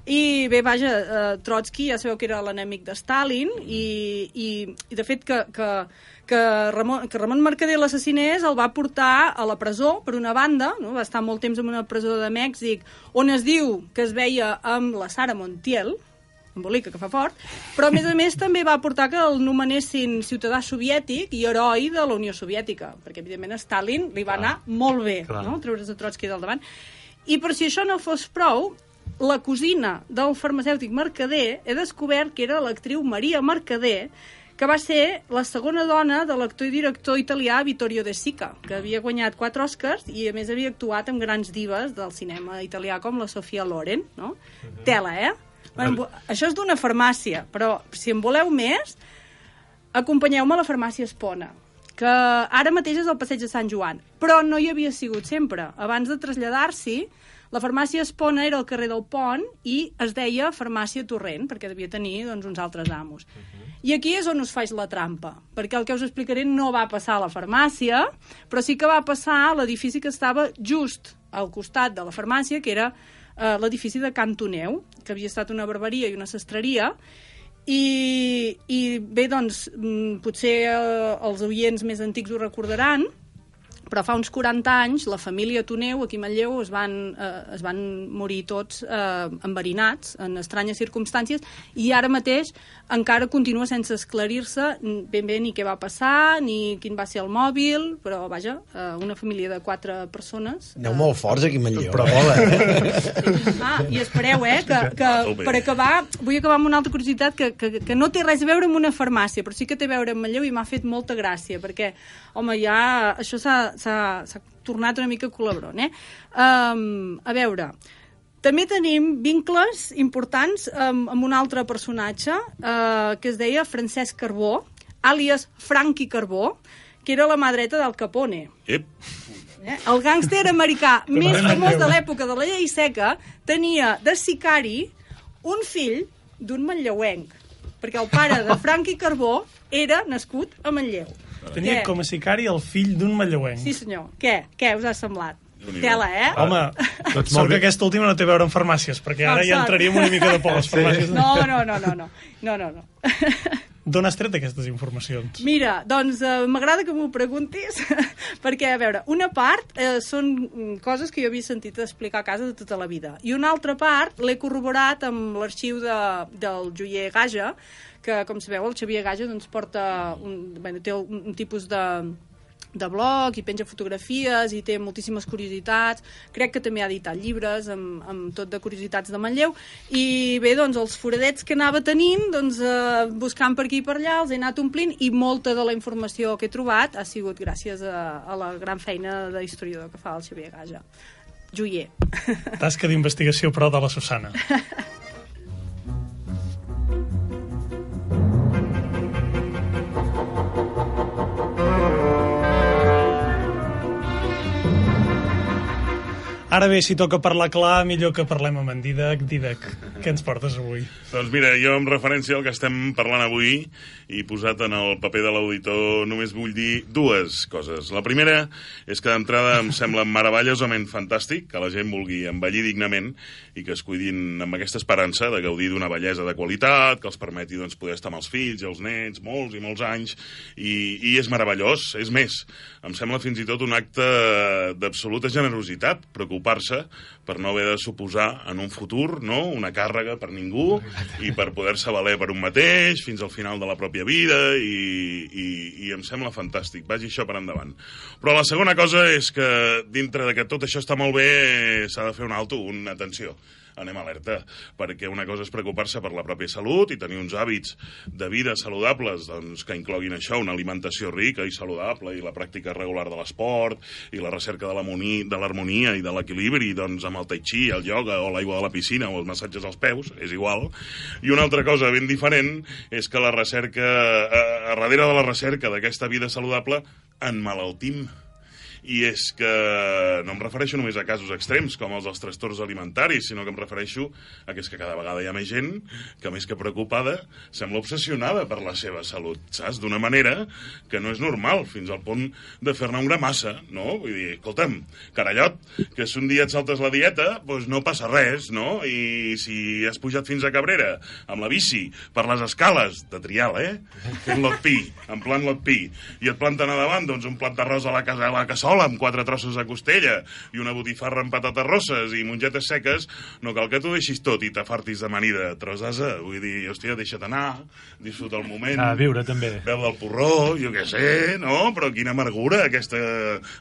I bé, vaja, eh, Trotsky ja sabeu que era l'enemic de Stalin i, i, i de fet que, que, que, Ramon, que Ramon Mercader l'assassinés el va portar a la presó, per una banda, no? va estar molt temps en una presó de Mèxic, on es diu que es veia amb la Sara Montiel, embolica, que fa fort, però a més a més també va portar que el nomenessin ciutadà soviètic i heroi de la Unió Soviètica, perquè evidentment a Stalin li va anar molt bé, Clar. no?, treure's de Trotsky del davant. I per si això no fos prou, la cosina del farmacèutic Mercader he descobert que era l'actriu Maria Mercader, que va ser la segona dona de l'actor i director italià Vittorio De Sica, que havia guanyat quatre Oscars i a més havia actuat amb grans divas del cinema italià com la Sofia Loren, no? Tela, eh? Bueno, això és d'una farmàcia, però si en voleu més, acompanyeu-me a la farmàcia Espona, que ara mateix és al passeig de Sant Joan, però no hi havia sigut sempre. Abans de traslladar-s'hi, la farmàcia Espona era al carrer del Pont i es deia farmàcia Torrent, perquè devia tenir doncs, uns altres amos. I aquí és on us faig la trampa, perquè el que us explicaré no va passar a la farmàcia, però sí que va passar a l'edifici que estava just al costat de la farmàcia, que era eh, l'edifici de Cantoneu, que havia estat una barberia i una sastreria, i, i bé, doncs, mm, potser eh, els oients més antics ho recordaran, però fa uns 40 anys la família Toneu aquí a Manlleu es van, eh, es van morir tots eh, enverinats en estranyes circumstàncies i ara mateix encara continua sense esclarir-se ben bé ni què va passar ni quin va ser el mòbil però vaja, eh, una família de quatre persones Aneu molt forts aquí a Manlleu. Però vola, eh? Ah, i espereu, eh, que, que per acabar, vull acabar amb una altra curiositat que, que, que no té res a veure amb una farmàcia, però sí que té a veure amb Manlleu i m'ha fet molta gràcia, perquè, home, ja això s'ha s'ha- tornat una mica colabron, eh? Um, a veure, també tenim vincles importants um, amb un altre personatge uh, que es deia Francesc Carbó, àlies Franqui Carbó, que era la mà dreta del Capone. Ep, Eh? El gàngster americà més famós de l'època de la llei seca tenia de sicari un fill d'un manlleuenc, perquè el pare de Franqui Carbó era nascut a Manlleu. Tenia Què? com a sicari el fill d'un manlleuenc. Sí, senyor. Què? Què us ha semblat? Tela, eh? Home, Doncs sort que aquesta última no té a veure amb farmàcies, perquè ara No, ja entraríem una mica de por a les farmàcies. No, no, no, no, no. No, no, no. D'on has tret aquestes informacions? Mira, doncs eh, m'agrada que m'ho preguntis, perquè, a veure, una part eh, són coses que jo havia sentit explicar a casa de tota la vida, i una altra part l'he corroborat amb l'arxiu de, del joier Gaja, que, com sabeu, el Xavier Gaja doncs, porta un, bueno, té un, un tipus de, de blog i penja fotografies i té moltíssimes curiositats. Crec que també ha editat llibres amb, amb tot de curiositats de Manlleu. I bé, doncs, els foradets que anava tenint, doncs, eh, buscant per aquí i per allà, els he anat omplint i molta de la informació que he trobat ha sigut gràcies a, a la gran feina d'historiador que fa el Xavier Gaja. Joier. Tasca d'investigació, però, de la Susana. Ara bé, si toca parlar clar, millor que parlem amb en Didac. Didac, què ens portes avui? Doncs mira, jo en referència al que estem parlant avui i posat en el paper de l'auditor només vull dir dues coses. La primera és que d'entrada em sembla meravellosament fantàstic que la gent vulgui envellir dignament i que es cuidin amb aquesta esperança de gaudir d'una bellesa de qualitat, que els permeti doncs, poder estar amb els fills i els nets molts i molts anys i, i és meravellós. És més, em sembla fins i tot un acte d'absoluta generositat preocupar-se per no haver de suposar en un futur no, una càrrega per ningú i per poder-se valer per un mateix fins al final de la pròpia vida i, i, i em sembla fantàstic. Vagi això per endavant. Però la segona cosa és que dintre de que tot això està molt bé s'ha de fer un alto, una atenció anem alerta, perquè una cosa és preocupar-se per la pròpia salut i tenir uns hàbits de vida saludables doncs, que incloguin això, una alimentació rica i saludable i la pràctica regular de l'esport i la recerca de l'harmoni- de l'harmonia i de l'equilibri doncs, amb el tai chi, el ioga o l'aigua de la piscina o els massatges als peus, és igual. I una altra cosa ben diferent és que la recerca, a, a darrere de la recerca d'aquesta vida saludable en malaltim i és que no em refereixo només a casos extrems com els dels trastorns alimentaris, sinó que em refereixo a que és que cada vegada hi ha més gent que més que preocupada sembla obsessionada per la seva salut, saps? D'una manera que no és normal, fins al punt de fer-ne una massa, no? Vull dir, escolta'm, carallot, que si un dia et saltes la dieta, doncs no passa res, no? I si has pujat fins a Cabrera amb la bici per les escales de trial, eh? Fent lot pi, en plan lot pi, i et planten a davant, doncs, un plat d'arròs a la, casa, a la cassola cola amb quatre trossos de costella i una botifarra amb patates rosses i mongetes seques, no cal que t'ho deixis tot i t'afartis d'amanida. Trosasa, vull dir, hòstia, deixa't anar, disfruta el moment. A viure, també. Veu del porró, jo què sé, no? Però quina amargura, aquesta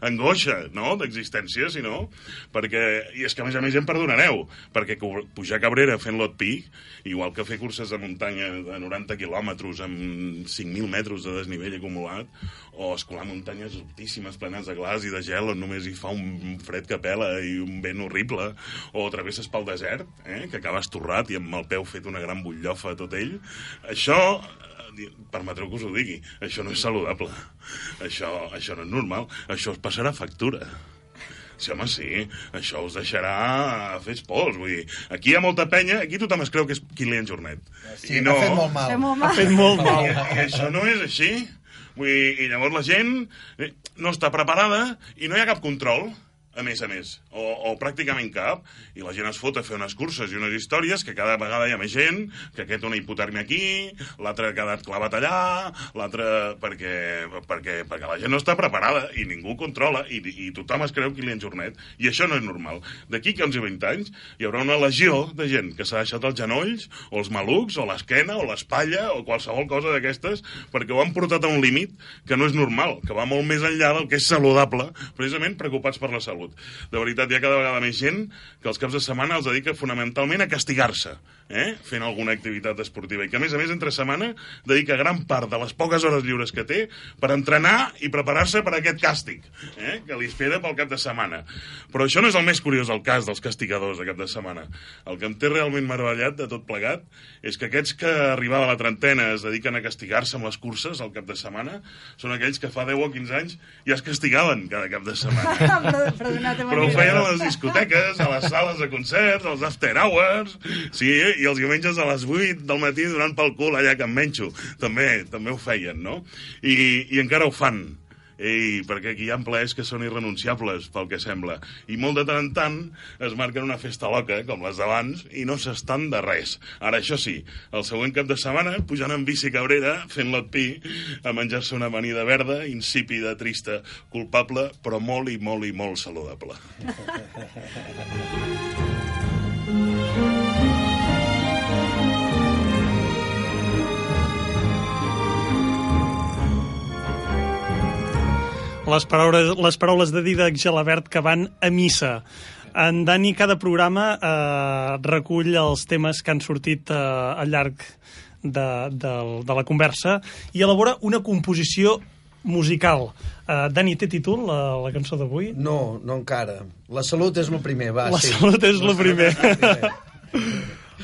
angoixa, no?, d'existència, si no? Perquè, i és que a més a més ja em perdonareu, perquè pujar Cabrera fent lot pi, igual que fer curses de muntanya de 90 quilòmetres amb 5.000 metres de desnivell acumulat, o escolar muntanyes altíssimes, plenes de glaç i de gel, on només hi fa un fred que pela i un vent horrible, o travesses pel desert, eh, que acabes torrat i amb el peu fet una gran butllofa a tot ell, això eh, permetreu que us ho digui, això no és saludable. Això, això no és normal. Això es passarà factura. Sí, home, sí. Això us deixarà fer pols. Vull dir, aquí hi ha molta penya, aquí tothom es creu que és Kilian Jornet. Sí, ha fet molt mal. Fem molt mal. Ha fet molt mal. I, I això no és així. Vull dir, I llavors la gent eh, no està preparada i no hi ha cap control, a més a més, o, o pràcticament cap, i la gent es fot a fer unes curses i unes històries que cada vegada hi ha més gent, que aquest una hipotèrmia aquí, l'altre ha quedat clavat allà, l'altre perquè, perquè, perquè la gent no està preparada i ningú controla i, i tothom es creu Kilian Jornet i això no és normal. D'aquí que 11 i 20 anys hi haurà una legió de gent que s'ha deixat els genolls o els malucs o l'esquena o l'espatlla o qualsevol cosa d'aquestes perquè ho han portat a un límit que no és normal, que va molt més enllà del que és saludable, precisament preocupats per la salut. De veritat, hi ha cada vegada més gent que els caps de setmana els dedica fonamentalment a castigar-se, eh? fent alguna activitat esportiva, i que a més a més entre setmana dedica gran part de les poques hores lliures que té per entrenar i preparar-se per aquest càstig eh? que li espera pel cap de setmana. Però això no és el més curiós del cas dels castigadors de cap de setmana. El que em té realment meravellat de tot plegat és que aquests que arribava a la trentena es dediquen a castigar-se amb les curses al cap de setmana són aquells que fa 10 o 15 anys ja es castigaven cada cap de setmana. Però- però Però ho feien a les discoteques, a les sales de concerts, als after hours, sí, i els diumenges a les 8 del matí donant pel cul allà que em menjo. També, també ho feien, no? I, i encara ho fan. Ei, perquè aquí hi ha plaers que són irrenunciables, pel que sembla. I molt de tant en tant es marquen una festa loca, com les d'abans, i no s'estan de res. Ara, això sí, el següent cap de setmana, pujant en bici cabrera, fent lot pi, a menjar-se una amanida verda, insípida, trista, culpable, però molt i molt i molt saludable. Les paraules, les paraules de Didac Gelabert que van a missa. En Dani, cada programa eh, recull els temes que han sortit eh, al llarg de, de, de la conversa i elabora una composició musical. Eh, Dani, té títol, la, la cançó d'avui? No, no encara. La salut és el primer, va. La sí. salut és lo primer. primer.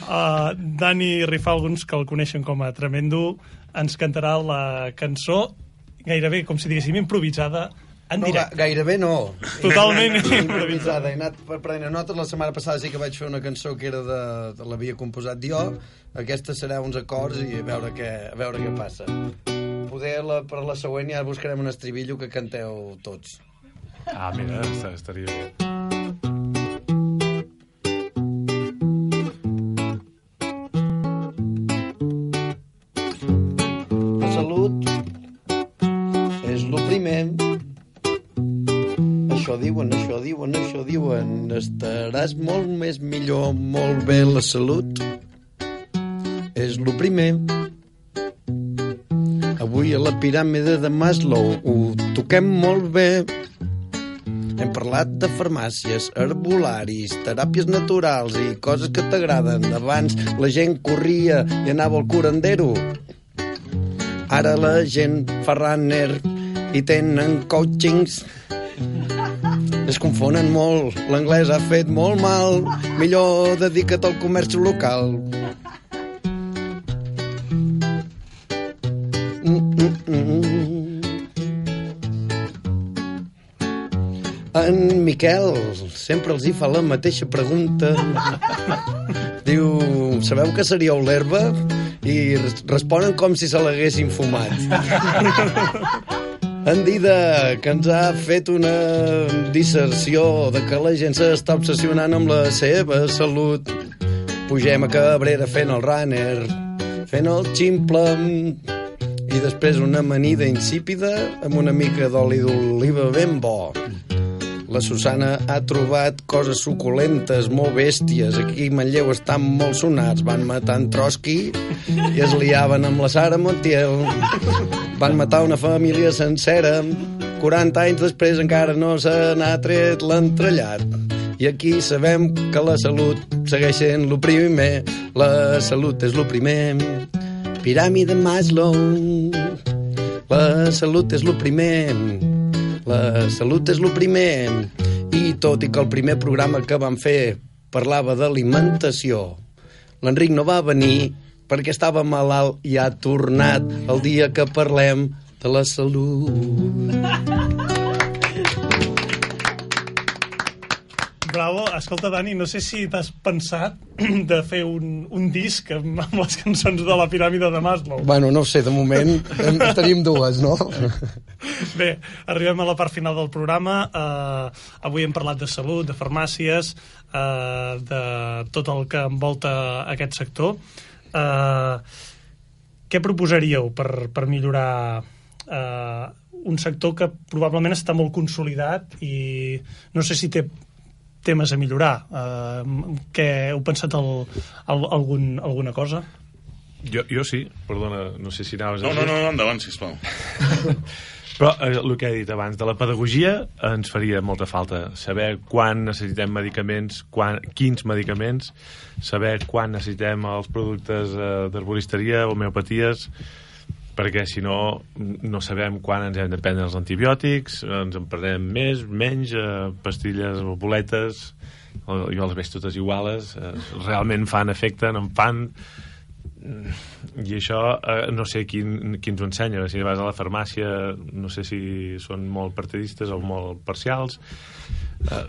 Uh, Dani Rifalguns, que el coneixen com a Tremendo, ens cantarà la cançó gairebé, com si diguéssim, improvisada en No, ga directe. gairebé no. Totalment improvisada. He anat per prendre notes. La setmana passada sí que vaig fer una cançó que era de, de l'havia composat jo. Aquesta serà uns acords i a veure què, a veure què passa. Poder la, per la següent ja buscarem un estribillo que canteu tots. Ah, mira, est- estaria bé. Diuen, això diuen, això diuen. Estaràs molt més millor, molt bé la salut. És lo primer. Avui a la piràmide de Maslow ho toquem molt bé. Hem parlat de farmàcies, herbolaris, teràpies naturals i coses que t'agraden. Abans la gent corria i anava al curandero. Ara la gent fa runner i tenen coachings. Es confonen molt, l'anglès ha fet molt mal. Millor dedica't al comerç local. Mm, mm, mm. En Miquel sempre els hi fa la mateixa pregunta. Diu, sabeu que seríeu l'herba? I res- responen com si se l'haguessin fumat. En Dida, que ens ha fet una disserció de que la gent s'està obsessionant amb la seva salut. Pugem a Cabrera fent el runner, fent el ximple, i després una amanida insípida amb una mica d'oli d'oliva ben bo. La Susana ha trobat coses suculentes, molt bèsties. Aquí Manlleu estan molt sonats. Van matar en Trotsky i es liaven amb la Sara Montiel. Van matar una família sencera. 40 anys després encara no se n'ha tret l'entrellat. I aquí sabem que la salut segueix sent lo primer. La salut és lo primer. Piràmide Maslow. La salut és lo primer. La salut és lo primer. I tot i que el primer programa que vam fer parlava d'alimentació, l'Enric no va venir perquè estava malalt i ha tornat el dia que parlem de la salut. Bravo. Escolta, Dani, no sé si t'has pensat de fer un, un disc amb, amb les cançons de la piràmide de Maslow. Bueno, no sé, de moment en tenim dues, no? Bé, arribem a la part final del programa. Uh, avui hem parlat de salut, de farmàcies, uh, de tot el que envolta aquest sector. Uh, què proposaríeu per, per millorar uh, un sector que probablement està molt consolidat i no sé si té temes a millorar. Uh, què heu pensat el, el, algun, alguna cosa? Jo, jo sí, perdona, no sé si anaves No, a no, no, no endavant, sisplau. Però eh, el que he dit abans, de la pedagogia ens faria molta falta. Saber quan necessitem medicaments, quan, quins medicaments, saber quan necessitem els productes eh, d'herboristeria, homeopaties, perquè si no no sabem quan ens hem de prendre els antibiòtics, ens en perdem més, menys, eh, pastilles o boletes, jo les veig totes iguales, eh, realment fan efecte, no en fan, i això eh, no sé quin, qui ens ho ensenya si vas a la farmàcia no sé si són molt partidistes o molt parcials. Eh,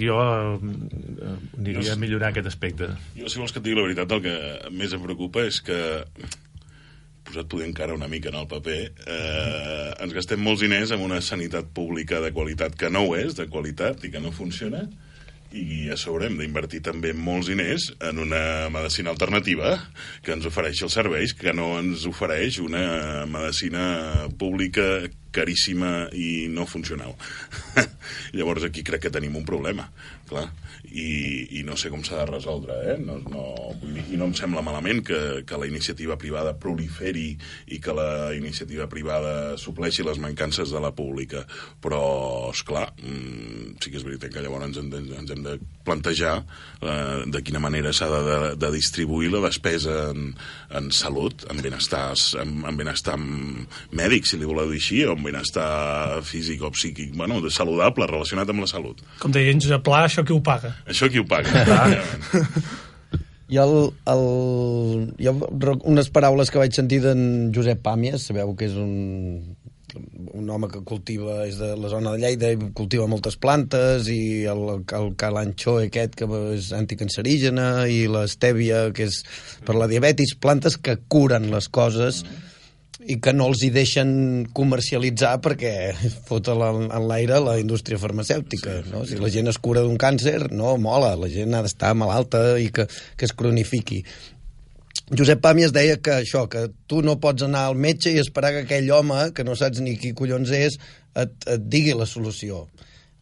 jo eh, aniria a millorar aquest aspecte. Jo, si vols que et digui la veritat, el que més em preocupa és que posat poder encara una mica en el paper, eh, ens gastem molts diners en una sanitat pública de qualitat que no ho és, de qualitat, i que no funciona, i a sobre hem d'invertir també molts diners en una medicina alternativa que ens ofereix els serveis, que no ens ofereix una medicina pública caríssima i no funcional. Llavors aquí crec que tenim un problema, clar, i, i no sé com s'ha de resoldre, eh? No, no, vull dir, I no em sembla malament que, que la iniciativa privada proliferi i que la iniciativa privada supleixi les mancances de la pública, però, és clar, mm, sí que és veritat que llavors ens, ens hem de plantejar eh, de quina manera s'ha de, de, de distribuir la despesa en, en salut, en benestar, en, en benestar mèdic, si li voleu dir així, o en benestar físic o psíquic, bueno, saludable, relacionat amb la salut. Com deia en Josep Pla, això qui ho paga? Això qui ho paga? Efectivament. I el, el, hi ha unes paraules que vaig sentir d'en Josep Pàmies, sabeu que és un, un home que cultiva, és de la zona de Lleida i cultiva moltes plantes i el, el calanxó aquest que és anticancerígena i l'estèvia que és per la diabetis, plantes que curen les coses i que no els hi deixen comercialitzar perquè fota la- en l'aire la indústria farmacèutica. Sí, no? Si la gent es cura d'un càncer, no, mola, la gent ha d'estar malalta i que, que es cronifiqui. Josep Pàmies deia que això, que tu no pots anar al metge i esperar que aquell home, que no saps ni qui collons és, et, et digui la solució.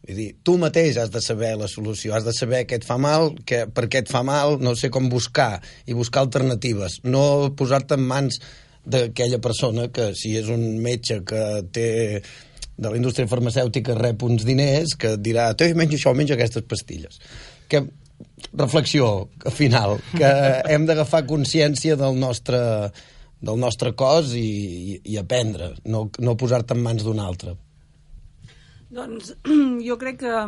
Vull dir, tu mateix has de saber la solució, has de saber què et fa mal, que, per què et fa mal, no sé com buscar, i buscar alternatives. No posar-te en mans d'aquella persona que, si és un metge que té de la indústria farmacèutica rep uns diners, que dirà, te menjo això, menjo aquestes pastilles. Que reflexió final, que hem d'agafar consciència del nostre, del nostre cos i, i, i aprendre, no, no posar-te en mans d'un altre. Doncs jo crec que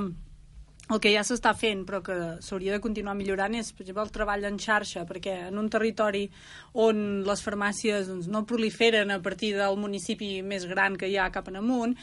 el que ja s'està fent però que s'hauria de continuar millorant és, per exemple, el treball en xarxa, perquè en un territori on les farmàcies doncs, no proliferen a partir del municipi més gran que hi ha cap en amunt,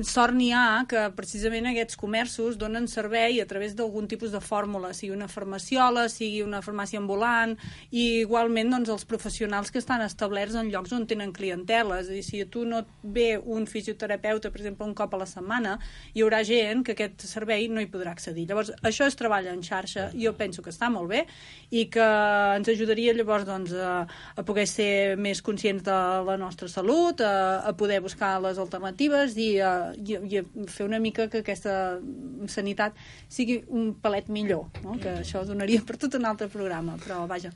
sort n'hi ha que precisament aquests comerços donen servei a través d'algun tipus de fórmula, sigui una farmaciola, sigui una farmàcia ambulant, i igualment doncs, els professionals que estan establerts en llocs on tenen clientela. És a dir, si a tu no et ve un fisioterapeuta, per exemple, un cop a la setmana, hi haurà gent que aquest servei no hi podrà accedir. Llavors, això és treball en xarxa, jo penso que està molt bé i que ens ajudaria llavors doncs, a, a poder ser més conscients de la nostra salut, a, a poder buscar les alternatives i a, i, i fer una mica que aquesta sanitat sigui un palet millor, no? que això donaria per tot un altre programa, però vaja,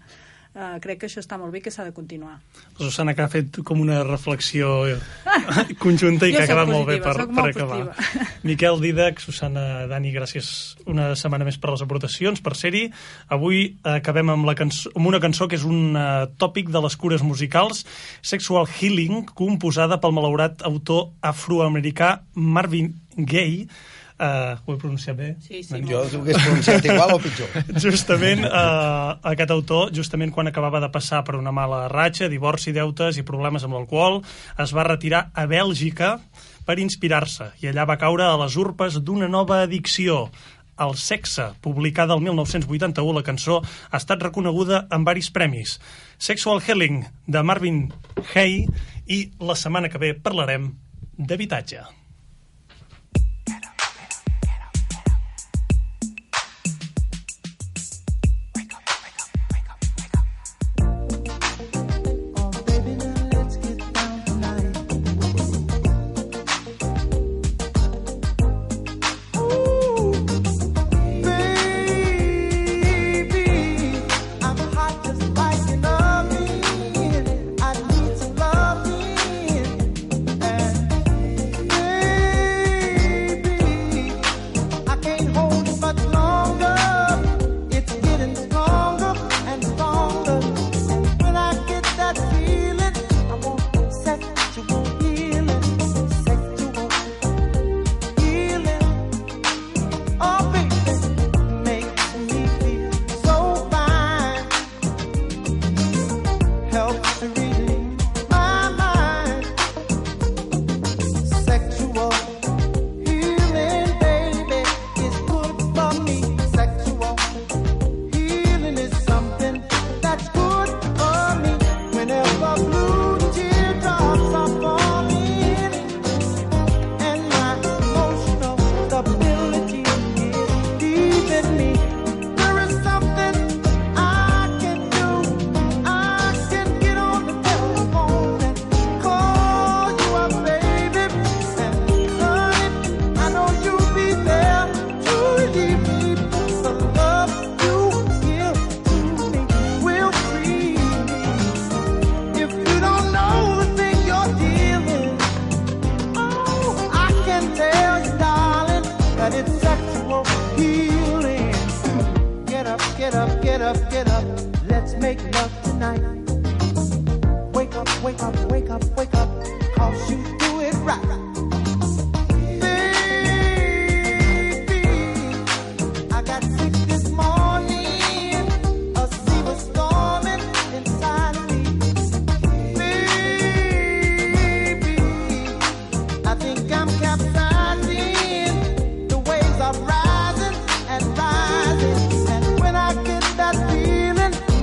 uh, crec que això està molt bé que s'ha de continuar. La Susana que ha fet com una reflexió eh, conjunta i que ha acabat molt bé per, per acabar. positiva. Miquel Didac, Susana, Dani, gràcies una setmana més per les aportacions, per ser-hi. Avui acabem amb, la cançó, amb una cançó que és un uh, tòpic de les cures musicals, Sexual Healing, composada pel malaurat autor afroamericà Marvin Gaye, Uh, ho he pronunciat bé? Sí, sí, Jo ho hagués pronunciat igual o pitjor. Justament, eh, aquest autor, justament quan acabava de passar per una mala ratxa, divorci, deutes i problemes amb l'alcohol, es va retirar a Bèlgica per inspirar-se i allà va caure a les urpes d'una nova addicció, el sexe, publicada el 1981, la cançó ha estat reconeguda amb varis premis. Sexual Healing, de Marvin Gaye, i la setmana que ve parlarem d'habitatge.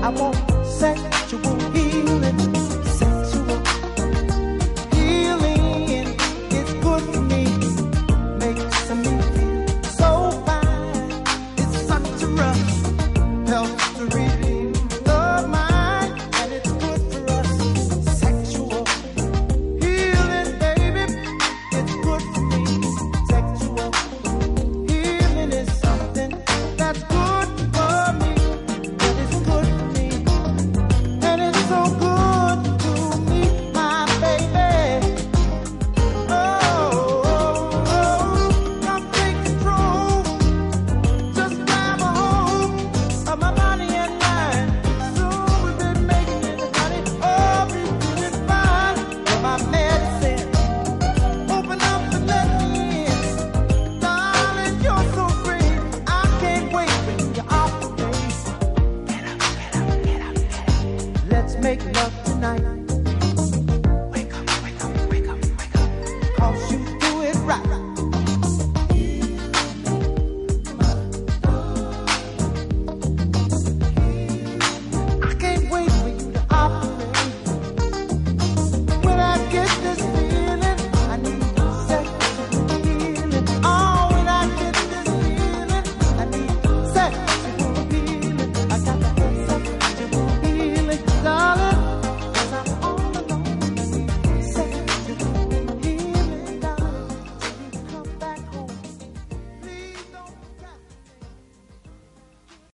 amor.